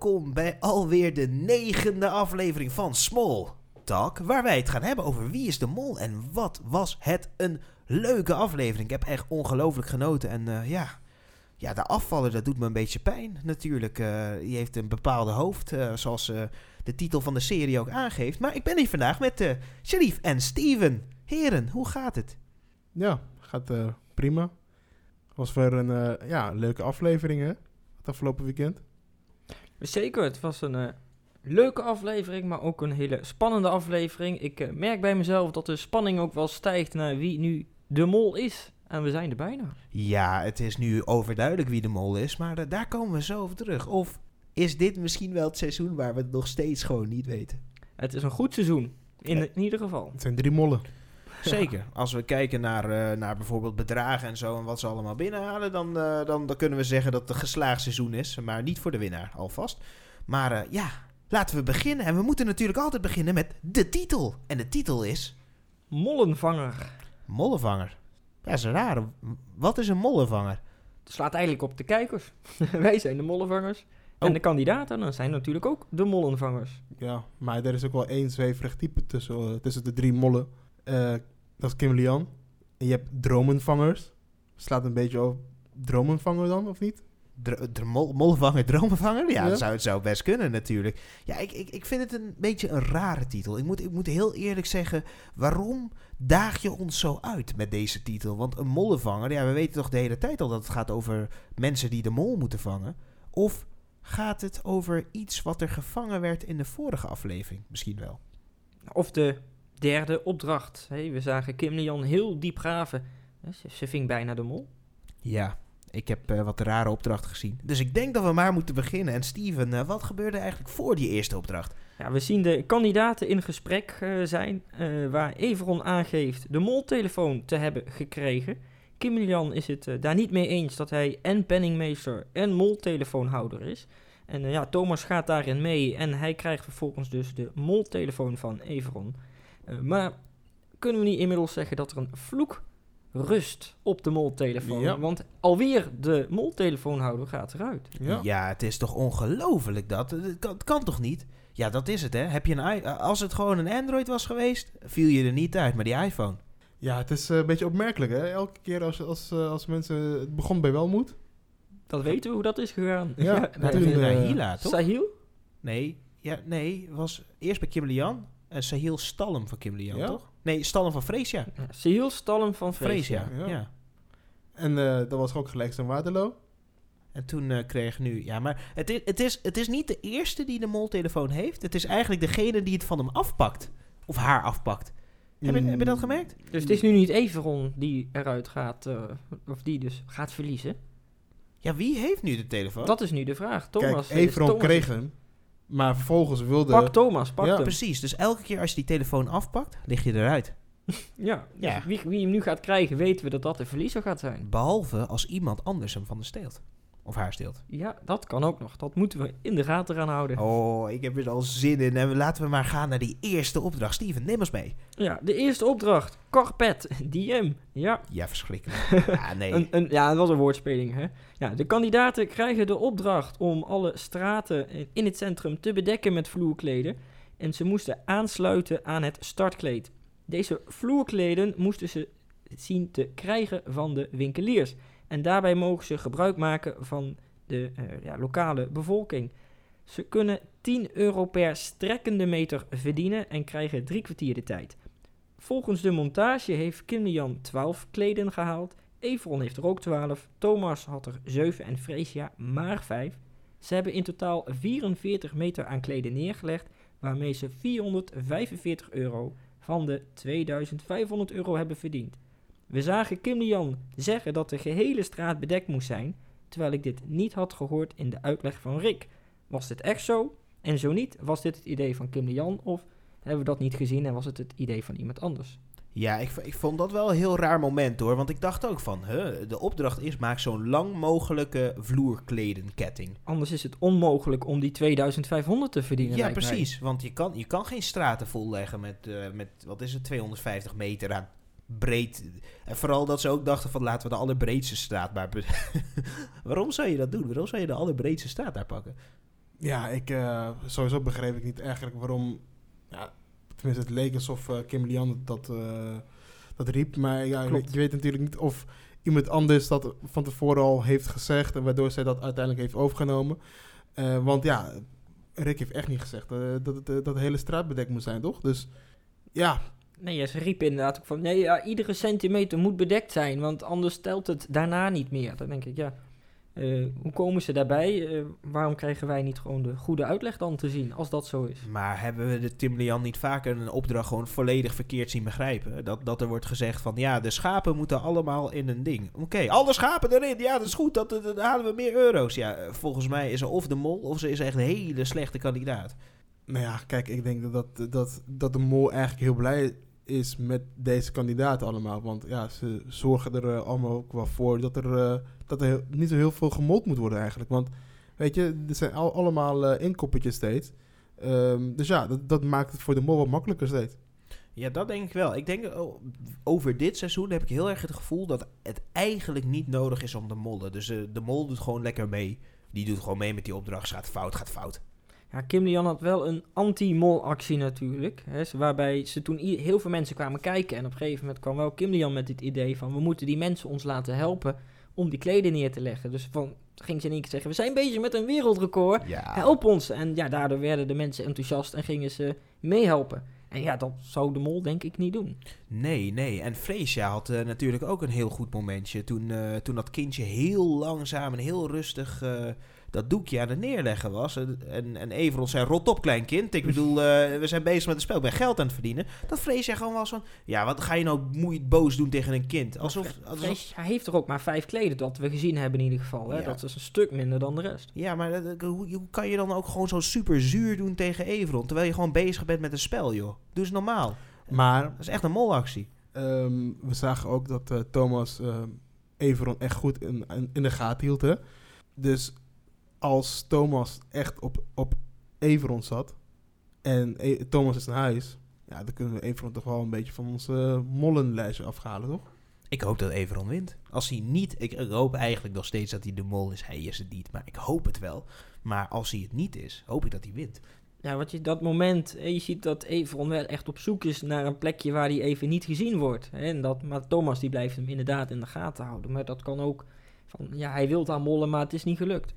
welkom bij alweer de negende aflevering van Small Talk. Waar wij het gaan hebben over wie is de mol en wat was het een leuke aflevering. Ik heb echt ongelooflijk genoten en eh, ja, ja, de afvaller dat doet me een beetje pijn natuurlijk. Uh, die heeft een bepaalde hoofd, uh, zoals de titel van de serie ook aangeeft. Maar ik ben hier vandaag met Sharif en Steven. Heren, hoe gaat het? Ja, gaat prima. Was weer een ja, leuke aflevering het afgelopen weekend. Zeker, het was een uh, leuke aflevering, maar ook een hele spannende aflevering. Ik uh, merk bij mezelf dat de spanning ook wel stijgt naar wie nu de mol is. En we zijn er bijna. Ja, het is nu overduidelijk wie de mol is, maar uh, daar komen we zo over terug. Of is dit misschien wel het seizoen waar we het nog steeds gewoon niet weten? Het is een goed seizoen, in, in ieder geval. Het zijn drie mollen. Zeker. Als we kijken naar, uh, naar bijvoorbeeld bedragen en zo en wat ze allemaal binnenhalen, dan, uh, dan, dan kunnen we zeggen dat het een geslaagd seizoen is. Maar niet voor de winnaar, alvast. Maar uh, ja, laten we beginnen. En we moeten natuurlijk altijd beginnen met de titel. En de titel is... Mollenvanger. Mollenvanger. Ja, dat is raar. Wat is een mollenvanger? Het slaat eigenlijk op de kijkers. Wij zijn de mollenvangers. Oh. En de kandidaten dan zijn natuurlijk ook de mollenvangers. Ja, maar er is ook wel één zweverig type tussen, tussen de drie mollen. Uh, dat is Kim Lian. En je hebt dromenvangers. Slaat een beetje op dromenvanger dan, of niet? Dr dr mol molvanger, dromenvanger? Ja, ja, Dat zou, het zou best kunnen natuurlijk. Ja, ik, ik, ik vind het een beetje een rare titel. Ik moet, ik moet heel eerlijk zeggen, waarom daag je ons zo uit met deze titel? Want een mollenvanger, ja, we weten toch de hele tijd al dat het gaat over mensen die de mol moeten vangen. Of gaat het over iets wat er gevangen werd in de vorige aflevering? Misschien wel. Of de derde opdracht. Hey, we zagen Kim heel diep graven. Ze, ze ving bijna de mol. Ja, ik heb uh, wat rare opdrachten gezien. Dus ik denk dat we maar moeten beginnen. En Steven, uh, wat gebeurde eigenlijk voor die eerste opdracht? Ja, we zien de kandidaten in gesprek uh, zijn, waar Everon aangeeft de moltelefoon te hebben gekregen. Kim Lian is het daar niet mee eens dat hij en penningmeester en moltelefoonhouder is. En ja, Thomas gaat daarin mee en hij krijgt vervolgens dus de moltelefoon van Everon. Uh, maar kunnen we niet inmiddels zeggen dat er een vloek rust op de moltelefoon? Ja. Want alweer de moltelefoonhouder gaat eruit. Ja, ja het is toch ongelooflijk dat? Het kan, het kan, toch niet? Ja, dat is het hè. Heb je een, als het gewoon een Android was geweest, viel je er niet uit, maar die iPhone. Ja, het is een beetje opmerkelijk hè. Elke keer als, als, als mensen... Het begon bij Welmoed. Dat weten we hoe dat is gegaan. Ja, ja uh, Hila, toch? Sahil? Nee, ja, nee, was eerst bij Kim Lian. En Sahil Stalm van Kim ja? toch? Nee, Stalm van Freesia. Ja, Sahil Stalm van Freesia. ja. ja. En uh, dat was ook gelijk zijn Waterloo. En toen uh, kreeg nu... Ja, maar het is, het, is, het is niet de eerste die de moltelefoon heeft. Het is eigenlijk degene die het van hem afpakt. Of haar afpakt. Mm. Heb, je, heb je dat gemerkt? Dus het is nu niet Everon die eruit gaat... Uh, of die dus gaat verliezen. Ja, wie heeft nu de telefoon? Dat is nu de vraag. Thomas. Kijk, Everon Thomas kreeg hem. Maar vervolgens wilde... Pak Thomas, pak ja. hem. Precies, dus elke keer als je die telefoon afpakt, lig je eruit. ja, ja. Wie, wie hem nu gaat krijgen, weten we dat dat de verliezer gaat zijn. Behalve als iemand anders hem van de steelt. Of haar steelt. Ja, dat kan ook nog. Dat moeten we in de gaten gaan houden. Oh, ik heb er al zin in. En laten we maar gaan naar die eerste opdracht. Steven, neem ons mee. Ja, de eerste opdracht. Carpet, DM. Ja. Ja, verschrikkelijk. ja, nee. een, een, ja, dat was een woordspeling, hè. Ja, de kandidaten krijgen de opdracht om alle straten in het centrum te bedekken met vloerkleden. En ze moesten aansluiten aan het startkleed. Deze vloerkleden moesten ze zien te krijgen van de winkeliers. En daarbij mogen ze gebruik maken van de uh, ja, lokale bevolking. Ze kunnen 10 euro per strekkende meter verdienen en krijgen drie kwartier de tijd. Volgens de montage heeft Kim Jan 12 kleden gehaald. Everon heeft er ook 12. Thomas had er 7 en Freesia maar 5. Ze hebben in totaal 44 meter aan kleden neergelegd, waarmee ze 445 euro van de 2500 euro hebben verdiend. We zagen Kim Lian zeggen dat de gehele straat bedekt moest zijn, terwijl ik dit niet had gehoord in de uitleg van Rick. Was dit echt zo? En zo niet, was dit het idee van Kim Lian of hebben we dat niet gezien en was het het idee van iemand anders? Ja, ik, ik vond dat wel een heel raar moment hoor. Want ik dacht ook van, huh, de opdracht is maak zo'n lang mogelijke vloerkledenketting. Anders is het onmogelijk om die 2500 te verdienen. Ja, precies. Want je kan, je kan geen straten volleggen met, uh, met, wat is het, 250 meter aan breed. En vooral dat ze ook dachten van laten we de allerbreedste straat maar... Waarom zou je dat doen? Waarom zou je de allerbreedste straat daar pakken? Ja, ik, eh, sowieso begreep ik niet eigenlijk waarom... Ja, tenminste, het leek alsof eh, Kim Lian dat, eh, dat riep. Maar ja, Klopt. weet, je weet natuurlijk niet of iemand anders dat van tevoren al heeft gezegd... en waardoor zij dat uiteindelijk heeft overgenomen. Want ja, Rick heeft echt niet gezegd dat, het, dat de hele straat bedekt moet zijn, toch? Dus ja, Nee, ja, ze riepen inderdaad ook van... Nee, ja, iedere centimeter moet bedekt zijn, want anders telt het daarna niet meer. Dan denk ik, ja... eh, hoe komen ze daarbij? Eh, waarom krijgen wij niet gewoon de goede uitleg dan te zien, als dat zo is? Maar hebben we de Tim Lian niet vaker een opdracht gewoon volledig verkeerd zien begrijpen? Dat, dat er wordt gezegd van ja, de schapen moeten allemaal in een ding. Oké, alle schapen erin. Ja, dat is goed. Dat, dan halen we meer euro's. Ja, eh, volgens mij is ze of de mol of ze is echt een hele slechte kandidaat. Nou ja, kijk, ik denk dat, dat, dat, dat de mol eigenlijk heel blij is met deze kandidaten allemaal. Want ja, ze zorgen er eh, allemaal ook wel voor dat er, eh, dat er niet zo heel veel gemold moet worden eigenlijk. Want weet je, er zijn al, allemaal inkoppertjes steeds. Ehm, dus ja, dat, dat maakt het voor de mol wat makkelijker steeds. Ja, dat denk ik wel. Ik denk oh, over dit seizoen heb ik heel erg het gevoel dat het eigenlijk niet nodig is om te mollen. Dus de mol doet gewoon lekker mee. Die doet gewoon mee met die opdracht. Gaat fout, gaat fout. Ja, Kim Lian had wel een anti-mol-actie natuurlijk. Hè, waarbij ze toen heel veel mensen kwamen kijken. En op een gegeven moment kwam wel Kim Lian met het idee van... we moeten die mensen ons laten helpen om die kleden neer te leggen. Dus van, ging ze in één keer zeggen... we zijn bezig met een wereldrecord, Ja. help ons. En ja, daardoor werden de mensen enthousiast en gingen ze meehelpen. En ja, dat zou de mol denk ik niet doen. Nee, nee. En Freesia had eh, natuurlijk ook een heel goed momentje. Toen, eh, toen dat kindje heel langzaam en heel rustig eh, dat doekje aan het neerleggen was. En, en, en Everon zei, rot op klein kind. Ik bedoel, eh, we zijn bezig met het spel. Ik ben geld aan het verdienen. Dat Freesia gewoon was van, ja, wat ga je nou moeilijk boos doen tegen een kind? Alsof... alsof Vrees, hij heeft er ook maar vijf kleden, dat we gezien hebben in ieder geval. Hè? Ja. Dat is een stuk minder dan de rest. ja, maar dat- hoe, hoe kan je dan ook gewoon zo super zuur doen tegen Everon? Terwijl je gewoon bezig bent met een spel, joh. Doe eens normaal. Maar Dat is echt een molactie. ehm, we zagen ook dat eh, Thomas ehm Everon echt goed in, in, in de gaten hield. Hè? Dus als Thomas echt op, op Everon zat en E- Thomas is naar huis, ja, dan kunnen we Everon toch wel een beetje van onze uh, mollenlijstje afhalen, toch? Ik hoop dat Everon wint. Als hij niet, ik, ik hoop eigenlijk nog steeds dat hij de mol is. Hij is het niet, maar ik hoop het wel. Maar als hij het niet is, hoop ik dat hij wint. Ja, wat je dat moment, hè, je ziet dat Everon wel echt op zoek is naar een plekje waar hij even niet gezien wordt. Hè, en dat, maar Thomas die blijft hem inderdaad in de gaten houden. Maar dat kan ook van, ja, hij wil aan mollen, maar het is niet gelukt.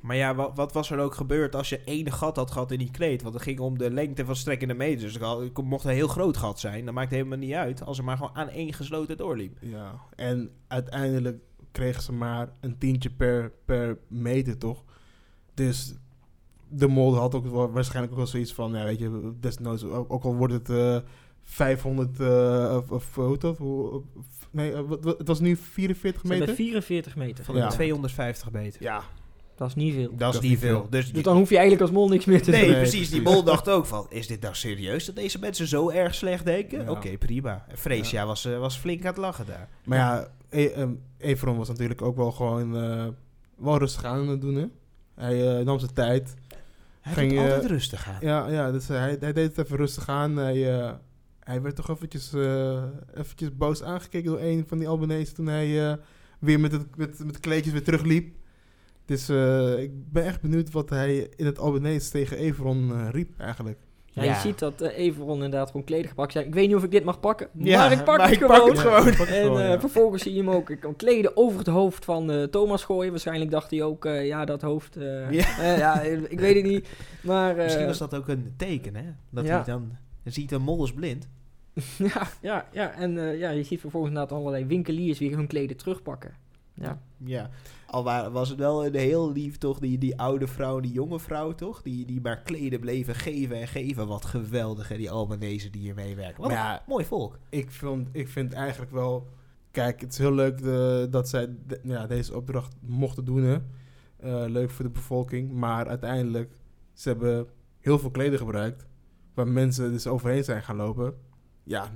Maar ja, wat, wat was er ook gebeurd als je één gat had gehad in die kleed? Want het ging om de lengte van strekkende meters. Dus het mocht een heel groot gat zijn. Dat maakt helemaal niet uit. Als er maar gewoon aan één gesloten doorliep. Ja, en uiteindelijk kregen ze maar een tientje per, per meter, toch? Dus de mol had ook wel, waarschijnlijk ook wel zoiets van, ja, weet je, desnoods, ook, ook al wordt het eh 500, eh, of, of hoe heet dat? Hoe, nee, eh, wat- wat- het was nu 44 Ze hebben meter? 44 meter. Van Ja. de 250 meter. Ja, Dat is niet veel. Dat is Dat niet niet veel. veel. Dus Dus dan hoef je eigenlijk als mol niks meer te Nee, doen. Nee, precies. Die mol dacht ook van, is dit nou serieus dat deze mensen zo erg slecht denken? Ja. Oké, prima. Freesia was, eh, was flink aan het lachen daar. maar ja, e ehm, Everon was natuurlijk ook wel gewoon eh, wel rustig aan het doen, hè? Hij eh, nam zijn tijd. Hij Ging altijd rustig aan. Ja, ja dus hij, hij deed het even rustig aan. Hij, eh, hij werd toch eventjes, eh, eventjes boos aangekeken door een van die Albanese toen hij eh, weer met, het, met, met de kleedjes weer terugliep. Dus eh, ik ben echt benieuwd wat hij in het Albanese tegen Everon eh, riep eigenlijk. Ja, Ja. je ziet dat eh Everon inderdaad gewoon kleden gepakt. zei, Ik weet niet of ik dit mag pakken, Ja, maar ik pak maar het ik pak gewoon. het gewoon. Ja, pak het En gewoon, eh, ja. vervolgens zie je hem ook eh, kleden over het hoofd van eh, Thomas gooien. Waarschijnlijk dacht hij ook, eh, ja, dat hoofd. eh, Ja. ja, ik weet het niet. Maar eh, Misschien was dat ook een teken, hè? Dat Ja. hij dan... Dan ziet een mol is blind. ja, ja, ja, en eh, ja, je ziet vervolgens inderdaad allerlei winkeliers weer hun kleden terugpakken. Ja, Ja. Al wa- was het wel een heel lief, toch? Die, die oude vrouw, die jonge vrouw, toch? Die, die maar kleden bleven geven en geven. Wat geweldig, hè? Die Albanese die hier meewerken. Wat Maar een ja, mooi volk. ik, vind, ik vind eigenlijk wel... Kijk, het is heel leuk de- dat zij de- ja, deze opdracht mochten doen. Hè. Eh, leuk voor de bevolking. Maar uiteindelijk, ze hebben heel veel kleden gebruikt. Waar mensen dus overheen zijn gaan lopen. Ja,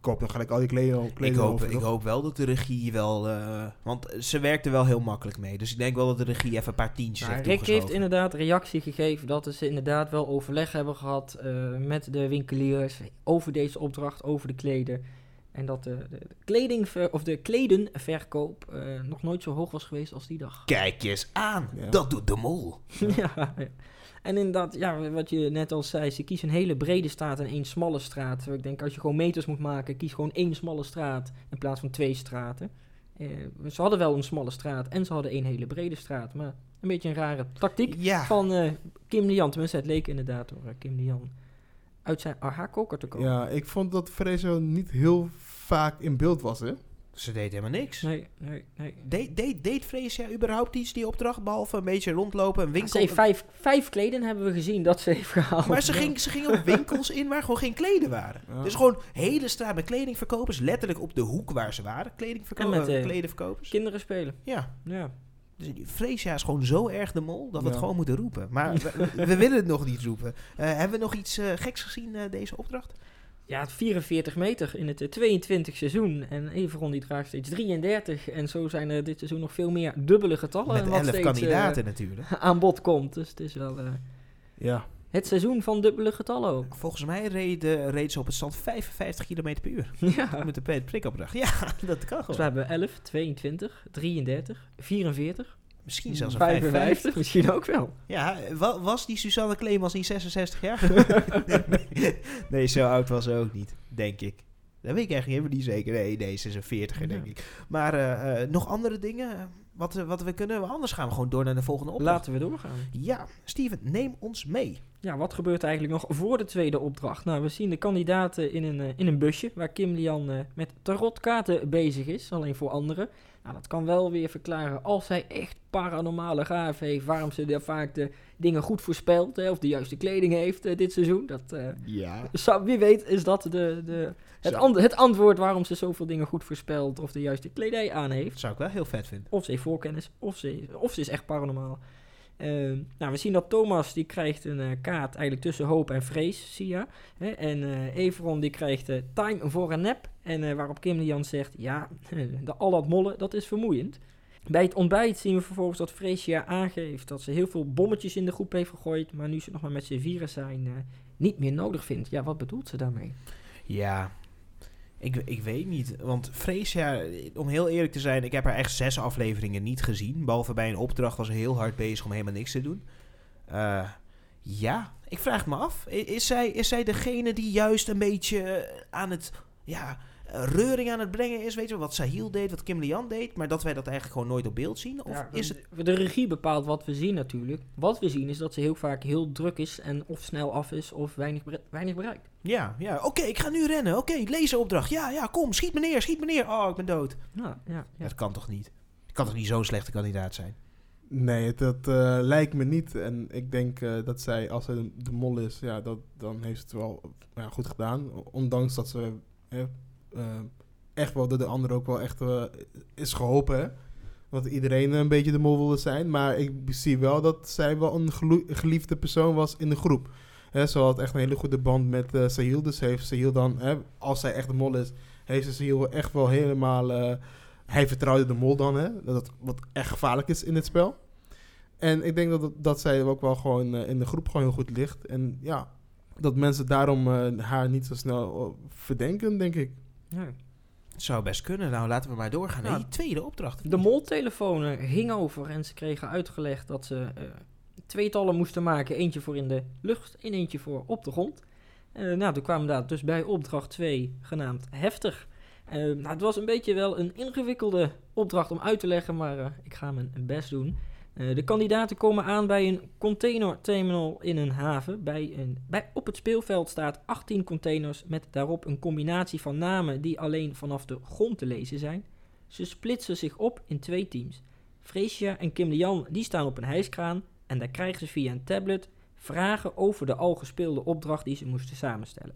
koop dan gelijk al die kleden, Ik kleden hoop, over. ik hoop wel dat de regie wel... eh, want ze werkte wel heel makkelijk mee. Dus ik denk wel dat de regie even een paar tientjes Maar heeft Rick heeft inderdaad reactie gegeven dat ze inderdaad wel overleg hebben gehad eh, met de winkeliers over deze opdracht, over de kleden. En dat de, de, de kleding of de kledenverkoop eh, nog nooit zo hoog was geweest als die dag. Kijk eens aan. Ja. Dat doet de mol. ja, ja. En inderdaad, ja, wat je net al zei, ze kiezen een hele brede straat en één smalle straat. Ik denk, als je gewoon meters moet maken, kies gewoon één smalle straat in plaats van twee straten. Eh, ze hadden wel een smalle straat en ze hadden één hele brede straat. Maar een beetje een rare tactiek Ja, van eh, Kim Lian. Tenminste, het leek inderdaad door eh, Kim Lian uit zijn, haar koker te komen. Ja, ik vond dat Frezo niet heel vaak in beeld was, hè? Ze deed helemaal niks. Nee, nee, nee. Deed, deed, deed Freesia überhaupt iets, die opdracht? Behalve een beetje rondlopen, een winkel... Ze heeft vijf, vijf kleden hebben we gezien dat ze heeft gehaald. Maar ze ging, ze ging ook winkels in waar gewoon geen kleden waren. Ja. Dus gewoon hele straat met kledingverkopers. Letterlijk op de hoek waar ze waren. Kledingverkopers. En met, eh, kledenverkopers. Kinderen spelen. Ja. Ja. Dus die Freesia is gewoon zo erg de mol dat we het gewoon moeten roepen. Maar we, we willen het nog niet roepen. Eh, hebben we nog iets eh, geks gezien eh, deze opdracht? Ja, het 44 meter in het eh, 22 seizoen. En Everon die draagt steeds 33. En zo zijn er dit seizoen nog veel meer dubbele getallen. Met wat elf steeds, kandidaten natuurlijk. eh, aan bod komt. Dus het is wel eh, Ja. het seizoen van dubbele getallen ook. Volgens mij reed, eh, reed ze op het stand 55 km per uur. ja. Met de prikopdracht. Ja, dat kan Dus we gewoon. hebben 11, 22, 33, 44, Misschien zelfs een 55. 55. Misschien ook wel. Ja, wa- was die Suzanne Kleemans niet 66 jaar? nee, zo oud was ze ook niet, denk ik. Dat weet ik eigenlijk helemaal niet zeker. Nee, nee, ze is een 40 denk Ja. ik. Maar eh, eh, nog andere dingen wat, we- wat we kunnen? Anders gaan we gewoon door naar de volgende opdracht. Laten we doorgaan. Ja, Steven, neem ons mee. Ja, wat gebeurt er eigenlijk nog voor de tweede opdracht? Nou, we zien de kandidaten in een, eh, in een busje waar Kim Lian eh, met tarotkaarten bezig is, alleen voor anderen. Nou, dat kan wel weer verklaren als zij echt paranormale gaven heeft, waarom ze daar vaak de dingen goed voorspelt, hè, of de juiste kleding heeft eh, dit seizoen. Dat, Ja. zou- wie weet is dat de, de, het, antwoord waarom ze zoveel dingen goed voorspelt, of de juiste kledij aan heeft. Dat zou ik wel heel vet vinden. Of ze heeft voorkennis, of ze, of ze is echt paranormaal. Ehm, nou, we zien dat Thomas die krijgt een eh, kaart eigenlijk tussen hoop en vrees, zie je. Hè? En eh Everon die krijgt eh, time voor een nap. En waarop Kim Lian zegt, ja, de, al dat mollen, dat is vermoeiend. Bij het ontbijt zien we vervolgens dat Freesia aangeeft dat ze heel veel bommetjes in de groep heeft gegooid. Maar nu ze nog maar met z'n vieren zijn, niet meer nodig vindt. Ja, wat bedoelt ze daarmee? Ja, ik, ik weet niet. Want Freesia, om heel eerlijk te zijn, ik heb haar echt zes afleveringen niet gezien. Behalve bij een opdracht was heel hard bezig om helemaal niks te doen. Eh, ja, ik vraag me af. Is zij, is zij degene die juist een beetje eh, aan het, ja, reuring aan het brengen is? Weet je wat Sahil deed, wat Kim Lian deed, maar dat wij dat eigenlijk gewoon nooit op beeld zien? Of Ja, is het... de, regie bepaalt wat we zien natuurlijk. Wat we zien is dat ze heel vaak heel druk is en of snel af is of weinig, bere- weinig bereikt. Ja, ja. Oké, ik ga nu rennen. Oké, lezenopdracht. Ja, ja, kom, schiet me neer, schiet me neer. Oh, ik ben dood. Ja, ja, ja. Dat kan toch niet? Ik kan toch niet zo'n slechte kandidaat zijn? Nee, dat eh, lijkt me niet. En ik denk eh, dat zij, als zij de, mol is, ja, dat, dan heeft ze het wel ja, goed gedaan. Ondanks dat ze eh, echt wel door de anderen ook wel echt eh, is geholpen. Hè? Want iedereen een beetje de mol wilde zijn. Maar ik zie wel dat zij wel een geliefde persoon was in de groep. Hè, ze had echt een hele goede band met eh Sahil. Dus heeft Sahil dan, als zij echt de mol is, heeft ze Sahil echt wel helemaal... eh, hij vertrouwde de mol dan, hè? Dat wat echt gevaarlijk is in het spel. En ik denk dat, dat zij ook wel gewoon eh, in de groep gewoon heel goed ligt. En ja, dat mensen daarom eh, haar niet zo snel eh, verdenken, denk ik. Het zou best kunnen. Nou, laten we maar doorgaan naar die tweede opdracht. De moltelefoon ging over en ze kregen uitgelegd dat ze eh, tweetallen moesten maken. Eentje voor in de lucht en eentje voor op de grond. Eh, nou, toen kwamen we daar dus bij opdracht 2, genaamd Heftig. Eh, nou, het was een beetje wel een ingewikkelde opdracht om uit te leggen, maar ik ga mijn best doen. Eh, de kandidaten komen aan bij een containerterminal in een haven. Bij een, bij, op het speelveld staat 18 containers met daarop een combinatie van namen die alleen vanaf de grond te lezen zijn. Ze splitsen zich op in twee teams. Freesia en Kim de Jan die staan op een hijskraan en daar krijgen ze via een tablet vragen over de al gespeelde opdracht die ze moesten samenstellen.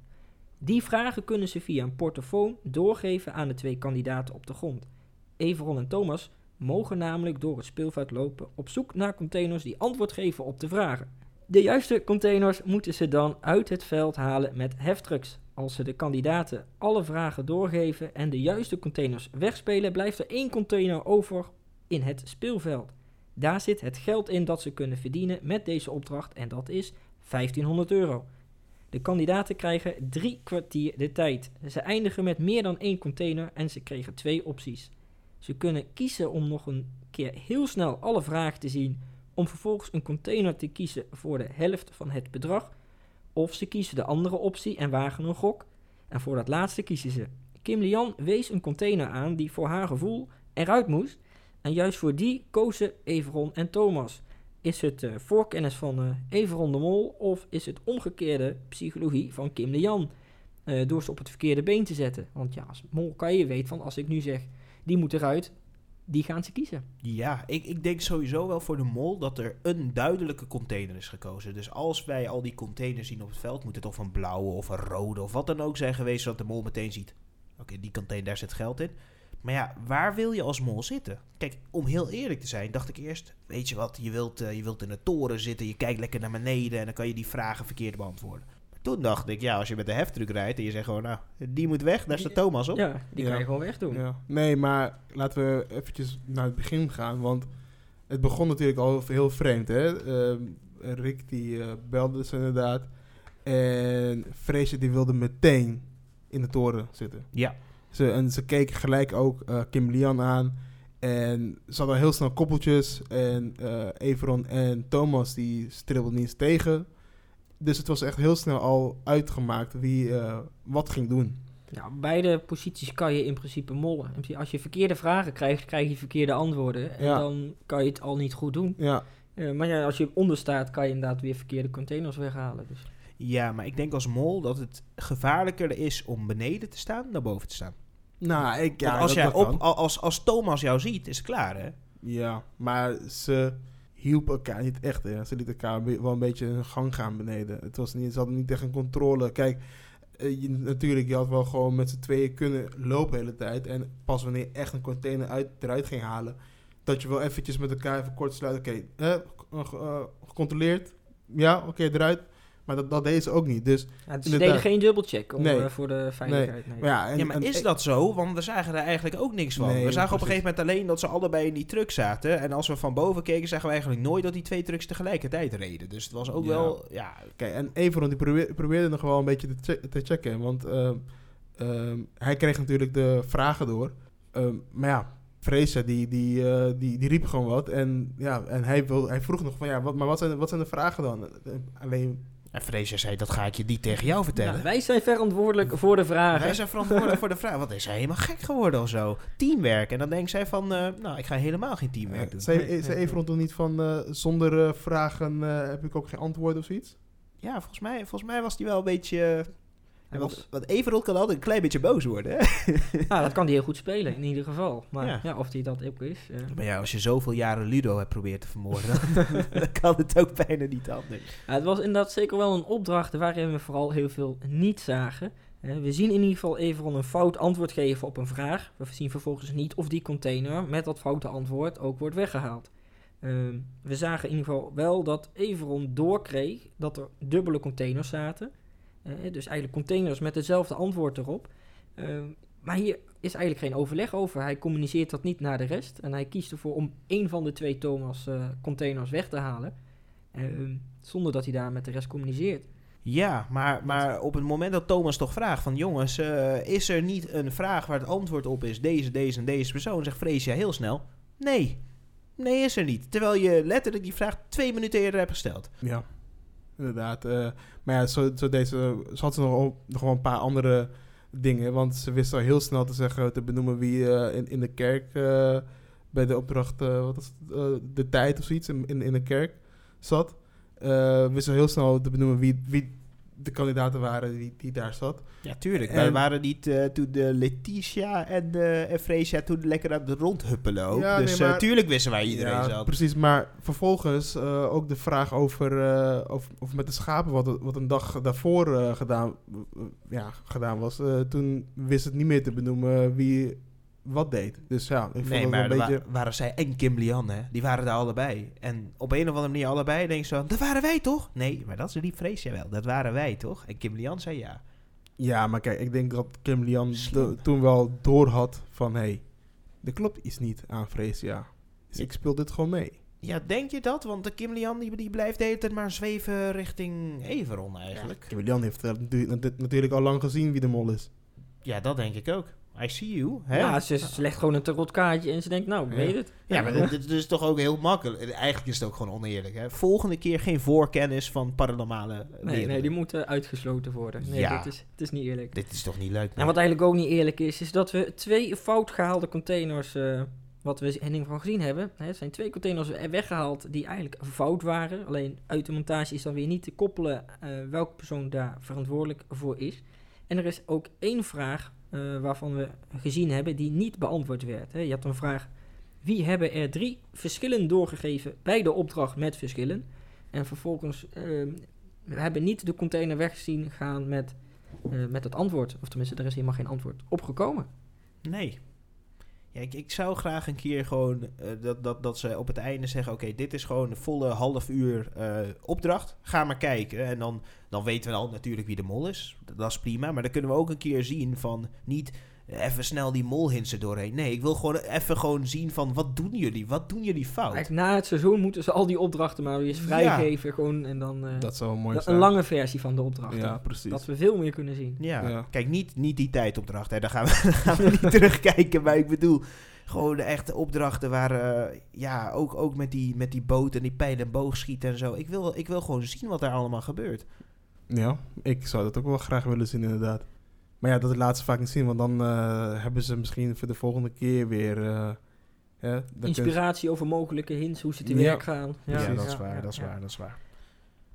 Die vragen kunnen ze via een portofoon doorgeven aan de twee kandidaten op de grond. Everon en Thomas mogen namelijk door het speelveld lopen op zoek naar containers die antwoord geven op de vragen. De juiste containers moeten ze dan uit het veld halen met heftrucks. Als ze de kandidaten alle vragen doorgeven en de juiste containers wegspelen, blijft er één container over in het speelveld. Daar zit het geld in dat ze kunnen verdienen met deze opdracht en dat is 1500 euro. De kandidaten krijgen drie kwartier de tijd. Ze eindigen met meer dan één container en ze kregen twee opties. Ze kunnen kiezen om nog een keer heel snel alle vragen te zien om vervolgens een container te kiezen voor de helft van het bedrag. Of ze kiezen de andere optie en wagen een gok. En voor dat laatste kiezen ze. Kim Lian wees een container aan die voor haar gevoel eruit moest. En juist voor die kozen Everon en Thomas. Is het eh, voorkennis van eh Everon de Mol of is het omgekeerde psychologie van Kim Lian? Eh, door ze op het verkeerde been te zetten. Want ja, als mol kan je weten van als ik nu zeg die moet eruit, die gaan ze kiezen. Ja, ik, ik denk sowieso wel voor de mol dat er een duidelijke container is gekozen. Dus als wij al die containers zien op het veld, moet het of een blauwe of een rode of wat dan ook zijn geweest, zodat de mol meteen ziet. Oké, die container, daar zit geld in. Maar ja, waar wil je als mol zitten? Kijk, om heel eerlijk te zijn, dacht ik eerst, weet je wat, je wilt, eh, je wilt in de toren zitten, je kijkt lekker naar beneden en dan kan je die vragen verkeerd beantwoorden. Toen dacht ik, ja, als je met de heftruck rijdt en je zegt gewoon, nou, die moet weg, daar staat Thomas op. Ja, die Ja. kan je gewoon wegdoen. Ja. Nee, maar laten we eventjes naar het begin gaan. Want het begon natuurlijk al heel vreemd. Hè? Ehm, Rick die eh, belde ze inderdaad. En Freesje die wilde meteen in de toren zitten. Ja. Ze, en ze keken gelijk ook eh, Kim Lian aan. En ze hadden heel snel koppeltjes. En eh Everon en Thomas die stribbelden niet eens tegen. Dus het was echt heel snel al uitgemaakt wie eh, wat ging doen. Ja, op beide posities kan je in principe mollen. Als je verkeerde vragen krijgt, krijg je verkeerde antwoorden. En Ja. dan kan je het al niet goed doen. Ja, Eh, maar ja, als je onder staat, kan je inderdaad weer verkeerde containers weghalen. Dus. Ja, maar ik denk als mol dat het gevaarlijker is om beneden te staan dan boven te staan. nou, ik, ja, Want als, dat- jij op, als, als Thomas jou ziet, is het klaar, hè? Ja, maar ze hielpen elkaar niet echt. Hè. Ze lieten elkaar wel een beetje hun gang gaan beneden. Het was niet, ze hadden niet echt een controle. Kijk, eh, je, natuurlijk, je had wel gewoon met z'n tweeën kunnen lopen de hele tijd. En pas wanneer je echt een container uit, eruit ging halen, dat je wel eventjes met elkaar even kort sluit. Oké, eh, eh, gecontroleerd. Ja, oké, eruit. Maar dat, dat deden ze ook niet. Dus, Ja, dus ze deden geen dubbelcheck om, Nee. eh, voor de veiligheid. Nee. maar ja, en, ja, maar en- is dat zo? Want we zagen er eigenlijk ook niks van. Nee, we zagen op een gegeven moment alleen dat ze allebei in die truck zaten. En als we van boven keken, zagen we eigenlijk nooit dat die twee trucks tegelijkertijd reden. Dus het was ook Ja. wel, ja... Kijk, en Everon die probeer- probeerde nog wel een beetje te, che- te checken. Want ehm, ehm, hij kreeg natuurlijk de vragen door. Ehm, maar ja, Freesa die, die, eh, die, die riep gewoon wat. En, ja, en hij, wil, hij vroeg nog van ja, wat, maar wat zijn, wat zijn de vragen dan? Alleen, En Fraser zei, dat ga ik je niet tegen jou vertellen. Ja, wij zijn verantwoordelijk voor de vragen. Wij zijn verantwoordelijk voor de vraag. Wat is hij helemaal gek geworden of zo? Teamwerk. En dan denkt zij van, eh, nou, ik ga helemaal geen teamwerk doen. eh, zei, Nee, zei nee. Everon toen niet van eh, zonder eh, vragen eh, heb ik ook geen antwoord of zoiets? Ja, volgens mij, volgens mij was hij wel een beetje... Hij want, was- want Everald kan altijd een klein beetje boos worden, hè? Nou, dat kan hij heel goed spelen, in ieder geval. Maar Ja. ja, of hij dat ook is. eh. Maar ja, als je zoveel jaren Ludo hebt proberen te vermoorden, dan, kan het ook bijna niet anders. Ja, het was inderdaad zeker wel een opdracht waarin we vooral heel veel niet zagen. We zien in ieder geval Everon een fout antwoord geven op een vraag. We zien vervolgens niet of die container met dat foute antwoord ook wordt weggehaald. Ehm, we zagen in ieder geval wel dat Everon doorkreeg dat er dubbele containers zaten. Eh, dus eigenlijk containers met hetzelfde antwoord erop. Ehm, maar hier is eigenlijk geen overleg over. Hij communiceert dat niet naar de rest. En hij kiest ervoor om één van de twee Thomas eh, containers weg te halen. Ehm, zonder dat hij daar met de rest communiceert. Ja, maar, maar op het moment dat Thomas toch vraagt van... jongens, eh, is er niet een vraag waar het antwoord op is... deze, deze en deze persoon, zegt Freesia heel snel... nee, nee is er niet. Terwijl je letterlijk die vraag twee minuten eerder hebt gesteld. Ja, inderdaad. eh, maar ja, zo, zo deze, ze had ze nog, wel- een paar andere dingen. Want ze wist al heel snel te zeggen, te benoemen wie eh, in, in de kerk eh, bij de opdracht, wat eh, de tijd of zoiets, in, in, in de kerk zat. Wist al heel snel te benoemen wie, wie de kandidaten waren die, die daar zat. Ja, tuurlijk. En- Wij waren niet eh, toen de Letitia en, de en Freesia toen lekker aan het rondhuppelen ook. Ja, dus nee, eh, wisten wij iedereen Ja, zat. precies. Maar vervolgens ook de vraag over, of, of met de schapen, wat, wat een dag daarvoor gedaan, ja, gedaan was. Toen wist het niet meer te benoemen wie wat deed. Dus ja, ik vond Nee, maar een beetje... wa- waren zij en Kim Lian, hè? Die waren daar allebei. En op een of andere manier allebei denk je zo... Dat waren wij toch? Nee, maar dat is riep Freesia wel. Dat waren wij toch? En Kim Lian zei ja. Ja, maar kijk, ik denk dat Kim Lian toen wel door had van... hé, hey, er klopt iets niet aan Freesia. Dus ik speel dit gewoon mee. Ja, denk je dat? Want de Kim Lian die, die blijft de hele tijd maar zweven richting Everon eigenlijk. Kim Lian heeft eh, natu- natu- natuurlijk al lang gezien wie de mol is. Ja, dat denk ik ook. I see you. Hè? Ja, ze, ze legt gewoon een tarotkaartje en ze denkt, nou, Ja. weet het. Ja, maar dat, dat is toch ook heel makkelijk. Eigenlijk is het ook gewoon oneerlijk. Hè? Volgende keer geen voorkennis van paranormale Nee, werelden. nee, die moeten uitgesloten worden. Nee, Ja. dit is, het is niet eerlijk. Dit is toch niet leuk? En wat eigenlijk ook niet eerlijk is, is dat we twee fout gehaalde containers, eh, wat we in ieder geval gezien hebben. Hè, het zijn twee containers er weggehaald die eigenlijk fout waren. Alleen uit de montage is dan weer niet te koppelen eh, welke persoon daar verantwoordelijk voor is. En er is ook één vraag eh, waarvan we gezien hebben die niet beantwoord werd. Hè. Je had een vraag, wie hebben er drie verschillen doorgegeven bij de opdracht met verschillen? En vervolgens, eh, we hebben niet de container weggezien gaan met eh, met het antwoord. Of tenminste, er is helemaal geen antwoord opgekomen. Nee. Ja, ik, zou graag een keer gewoon eh, dat, dat, dat ze op het einde zeggen: Oké, dit is gewoon een volle half uur eh, opdracht. Ga maar kijken. En dan, dan weten we al natuurlijk wie de mol is. Dat, is prima. Maar dan kunnen we ook een keer zien van niet even snel die molhinsen doorheen. Nee, ik wil gewoon even gewoon zien van wat doen jullie? Wat doen jullie fout? Eigenlijk na het seizoen moeten ze al die opdrachten maar weer eens Ja. vrijgeven. Gewoon, en dan eh, Dat zou mooi een zijn. lange versie van de opdrachten. Ja, precies. dat we veel meer kunnen zien. Ja, Ja. kijk, niet, niet die tijdopdracht. Hè. Daar, gaan we, daar gaan we niet terugkijken. Maar ik bedoel, gewoon de echte opdrachten waar... eh, ja, ook, ook met, die, met die boot en die pijl en boogschieten en zo. Ik wil, ik wil gewoon zien wat daar allemaal gebeurt. Ja, ik zou dat ook wel graag willen zien inderdaad. Maar ja, dat laat ze vaak niet zien, want dan eh, hebben ze misschien voor de volgende keer weer... eh, Inspiratie over mogelijke hints, hoe ze te Ja. werk gaan. Ja, dat is waar, ja, dat is ja. waar, dat is waar.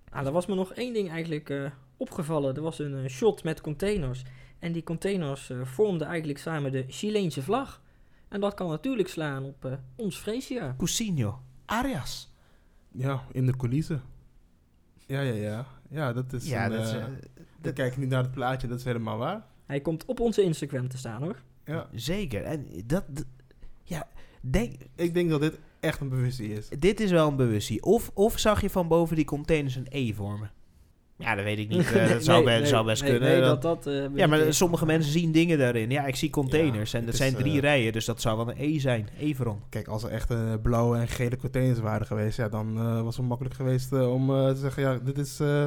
Ah, er was me nog één ding eigenlijk eh, opgevallen. Er was een shot met containers. En die containers vormden eigenlijk samen de Chileense vlag. En dat kan natuurlijk slaan op eh, ons Freesia. Cousinho, Arias. Ja, in de coulissen. Ja, ja, ja. Ja, dat is Ja, een, dat is... dan kijk ik niet naar het plaatje, dat is helemaal waar. Hij komt op onze Instagram te staan hoor. Ja. Zeker. En dat... ja, denk... Ik denk dat dit echt een bewustie is. Dit is wel een bewustie. Of, of zag je van boven die containers een E vormen? Ja, dat weet ik niet. Eh, dat zou, Nee, best, nee, zou best nee, kunnen. Nee, Dat- dat, eh, Ja, maar sommige mensen zien dingen daarin. Ja, ik zie containers Ja, en dat zijn is, drie eh, rijen, dus dat zou wel een E zijn. Everon. Kijk, als er echt blauwe en gele containers waren geweest, ja, dan eh, was het makkelijk geweest om te zeggen, ja, dit is eh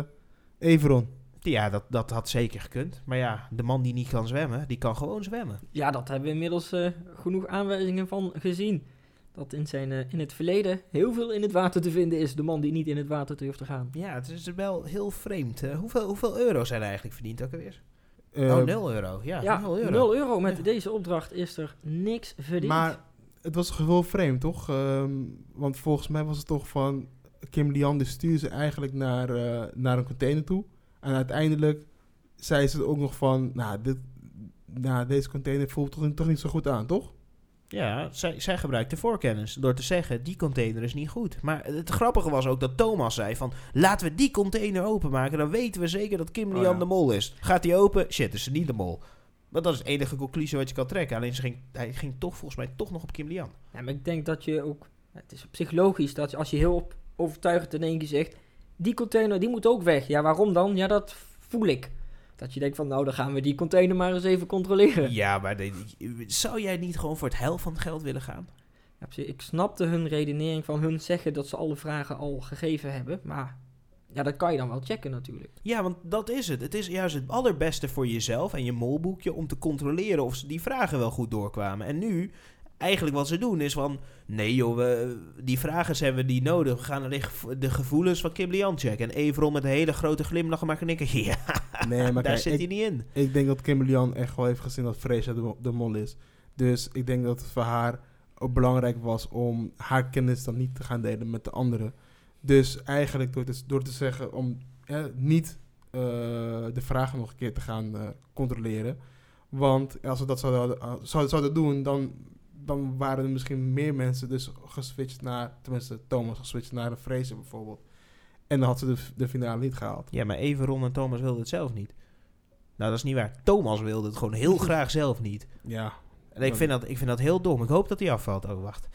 Everon. Ja, dat, dat had zeker gekund. Maar ja, de man die niet kan zwemmen, die kan gewoon zwemmen. Ja, dat hebben we inmiddels eh, genoeg aanwijzingen van gezien. Dat in, zijn, eh, in het verleden heel veel in het water te vinden is. De man die niet in het water durft te gaan. Ja, het is wel heel vreemd. Hoeveel, hoeveel euro zijn er eigenlijk verdiend ook alweer? Eh, oh, 0 euro. Ja, Ja, 0 euro. 0 euro. Met Ja. deze opdracht is er niks verdiend. Maar het was wel vreemd, toch? Ehm, want volgens mij was het toch van... Kim Lian die stuurde ze eigenlijk naar, eh, naar een container toe. En uiteindelijk zei ze ook nog van... Nou, dit, nou deze container voelt toch, toch niet zo goed aan, toch? Ja, zij, zij gebruikte voorkennis door te zeggen, die container is niet goed. Maar het grappige was ook dat Thomas zei van, laten we die container openmaken. Dan weten we zeker dat Kim Oh, Lian ja. de mol is. Gaat die open? Shit, is ze niet de mol. Maar dat is de enige conclusie wat je kan trekken. Alleen ze ging, hij ging toch volgens mij toch nog op Kim Lian. Ja, maar ik denk dat je ook... Het is psychologisch dat je- als je heel op- overtuigend in één keer zegt... Die container, die moet ook weg. Ja, waarom dan? Ja, dat voel ik. Dat je denkt van, nou, dan gaan we die container maar eens even controleren. Ja, maar de- zou jij niet gewoon voor het hel van het geld willen gaan? Ja, ik snapte hun redenering van hun zeggen dat ze alle vragen al gegeven hebben. Maar ja, dat kan je dan wel checken natuurlijk. Ja, want dat is het. Het is juist het allerbeste voor jezelf en je molboekje om te controleren of ze die vragen wel goed doorkwamen. En nu, eigenlijk wat ze doen is van, nee joh, we, die vragen hebben we niet nodig. We gaan de, gevo- de gevoelens van Kim Lian checken. En Everon met een hele grote glimlach maar knikken. Ja, Nee, maar daar kijk, zit ik, hij niet in. ik denk dat Kim Lian echt wel heeft gezien dat Freesia de, de mol is. Dus ik denk dat het voor haar ook belangrijk was om haar kennis dan niet te gaan delen met de anderen. Dus eigenlijk door te, door te zeggen om eh, niet eh, de vragen nog een keer te gaan eh, controleren. Want als we dat zouden, zouden, zouden doen, dan, dan waren er misschien meer mensen dus geswitcht naar, tenminste Thomas geswitcht naar een Freesia bijvoorbeeld. En dan had ze de, de finale niet gehaald. Ja, maar Everon en Thomas wilden het zelf niet. Nou, dat is niet waar. Thomas wilde het gewoon heel graag zelf niet. Ja, En ik vind, dat, ik vind dat heel dom. Ik hoop dat hij afvalt. Oh, wacht.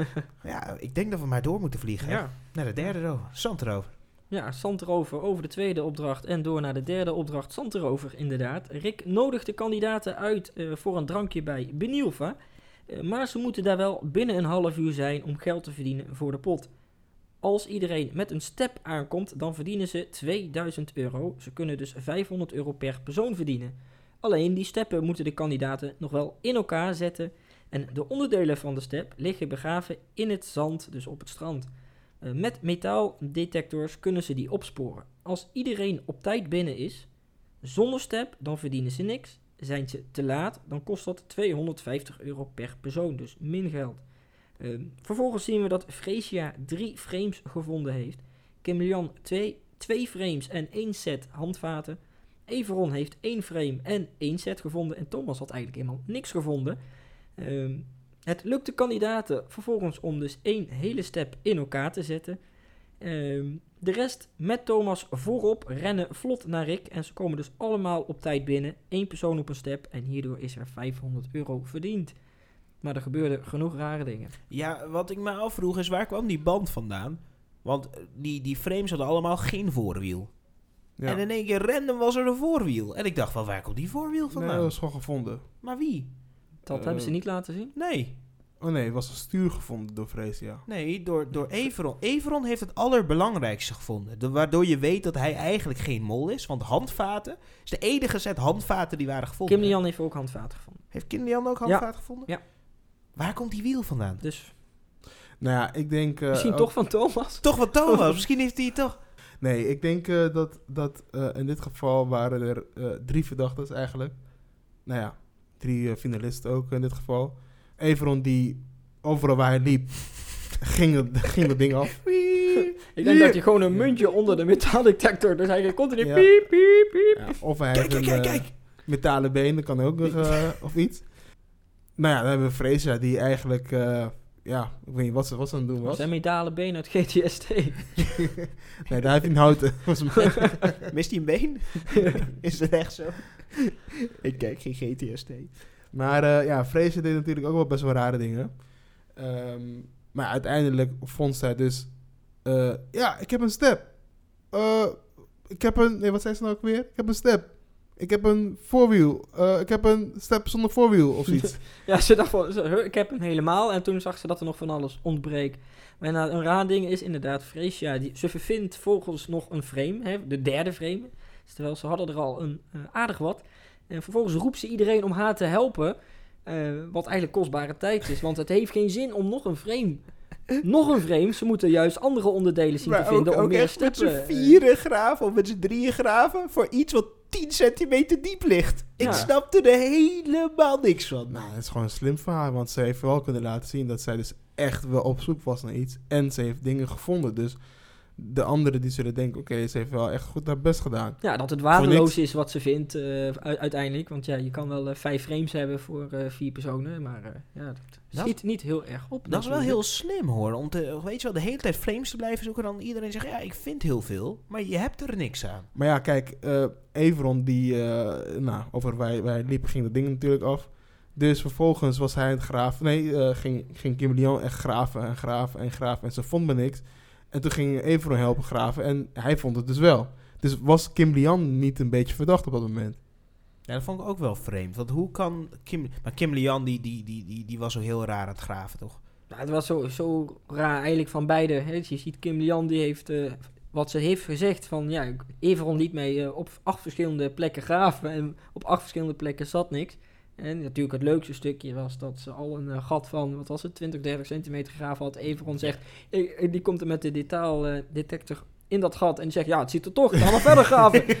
ja, ik denk dat we maar door moeten vliegen. Ja. Naar de derde row. Zand erover. Ja, Zandrover over de tweede opdracht en door naar de derde opdracht Zandrover inderdaad. Rick nodigt de kandidaten uit eh, voor een drankje bij Benilva. Eh, maar ze moeten daar wel binnen een half uur zijn om geld te verdienen voor de pot. Als iedereen met een step aankomt, dan verdienen ze 2000 euro. Ze kunnen dus 500 euro per persoon verdienen. Alleen die steppen moeten de kandidaten nog wel in elkaar zetten. En de onderdelen van de step liggen begraven in het zand, dus op het strand. Eh, met metaaldetectors kunnen ze die opsporen. Als iedereen op tijd binnen is, zonder step, dan verdienen ze niks. Zijn ze te laat, dan kost dat 250 euro per persoon, dus min geld. Eh, vervolgens zien we dat Freesia drie frames gevonden heeft. Kim twee, twee frames en één set handvaten. Everon heeft één frame en één set gevonden. En Thomas had eigenlijk helemaal niks gevonden. Ehm, het lukt de kandidaten vervolgens om dus één hele step in elkaar te zetten. Ehm, de rest met Thomas voorop rennen vlot naar Rick. En ze komen dus allemaal op tijd binnen. Eén persoon op een step. En hierdoor is er 500 euro verdiend. Maar er gebeurden genoeg rare dingen. Ja, wat ik me afvroeg is waar kwam die band vandaan? Want eh, die, die frames hadden allemaal geen voorwiel. Ja. En in één keer random was er een voorwiel. En ik dacht van waar komt die voorwiel nee, vandaan? dat was gewoon gevonden. Maar wie? Dat Eh, hebben ze niet laten zien. Nee. Oh nee, het was een stuur gevonden door Freesia. Nee, door, door Everon. Everon heeft het allerbelangrijkste gevonden. De, waardoor je weet dat hij eigenlijk geen mol is. Want handvaten is de enige set handvaten die waren gevonden. Kim Lian heeft ook handvaten gevonden. Heeft Kim Lian ook handvaten gevonden? Ja. Waar komt die wiel vandaan? Dus Nou ja, ik denk... eh, misschien ook- toch van Thomas. Toch wat Thomas. Misschien heeft hij het toch... Nee, ik denk eh, dat, dat eh, in dit geval waren er eh, drie verdachten eigenlijk. Nou ja, drie finalisten ook in dit geval. Everon die overal waar hij liep, ging, het, ging dat ding af. Ik denk dat je gewoon een muntje onder de metaaldetector. Dus hij continu Ja. piep, piep, piep. Ja, of hij Kijk, heeft kijk, een kijk, eh, metalen been, dat kan ook nog, eh, of iets. Nou ja, dan hebben we Freesia die eigenlijk, eh, ja, ik weet niet wat ze, wat ze aan het doen was. Zijn metalen been uit GTST. Nee, daar heeft hij een houten, volgens mij. Mist hij een been? is het echt zo? ik kijk geen GTST. Maar eh, ja, Fraser deed natuurlijk ook wel best wel rare dingen. Ehm, maar uiteindelijk vond zij dus... eh, ja, ik heb een step. Eh, ik heb een... Nee, wat zei ze nou ook weer? Ik heb een step. Ik heb een voorwiel. Ik heb een step zonder voorwiel of zoiets. ja, ze dacht van, ik heb hem helemaal. En toen zag ze dat er nog van alles ontbreekt. Maar inderdaad, een raar ding is inderdaad, Freesia, die, ze vervindt volgens nog een frame, hè, de derde frame. Terwijl ze hadden er al een aardig wat. En vervolgens roept ze iedereen om haar te helpen. eh, wat eigenlijk kostbare tijd is, want het heeft geen zin om nog een frame. Nog een frame, ze moeten juist andere onderdelen zien te vinden om ook meer echt met z'n eh, vieren graven of met z'n drieën graven voor iets wat 10 centimeter diep ligt. Ik Ja. snapte er helemaal niks van. nou, dat is gewoon slim van haar. Want ze heeft wel kunnen laten zien dat zij dus echt wel op zoek was naar iets. En ze heeft dingen gevonden. Dus de anderen die zullen denken... Oké, ze heeft wel echt goed haar best gedaan. Ja, dat het waardeloos is wat ze vindt eh, uiteindelijk. Want ja, je kan wel eh, vijf frames hebben voor eh, vier personen. Maar eh, ja, dat Dat- schiet niet heel erg op. Dat is wel heel slim hoor. Om te, weet je wel, de hele tijd frames te blijven zoeken. Dan iedereen zegt, ja, ik vind heel veel. Maar je hebt er niks aan. Maar ja, kijk, eh Everon die, eh, nou, over wij, wij liepen, ging dat ding natuurlijk af. Dus vervolgens was hij het graven. Nee, eh, ging, ging Kim echt graven en graven en graven. En ze vond maar niks. En toen ging Everon helpen graven en hij vond het dus wel. Dus was Kim Lian niet een beetje verdacht op dat moment? Ja, dat vond ik ook wel vreemd. Want hoe kan Kim... Maar Kim Lian, die, die, die, die, die was zo heel raar aan het graven, toch? Nou, het was zo, zo raar eigenlijk van beide. Hè. Je ziet Kim Lian, die heeft... eh, wat ze heeft gezegd van... Ja, Everon liet mij eh, op acht verschillende plekken graven. En op acht verschillende plekken zat niks. En natuurlijk het leukste stukje was dat ze al een eh, gat van... Wat was het? 20, 30 centimeter graven had. Everon zegt... eh, eh, die komt er met de detaaldetector in dat gat. En die zegt... Ja, het ziet er toch. Ik ga maar verder graven.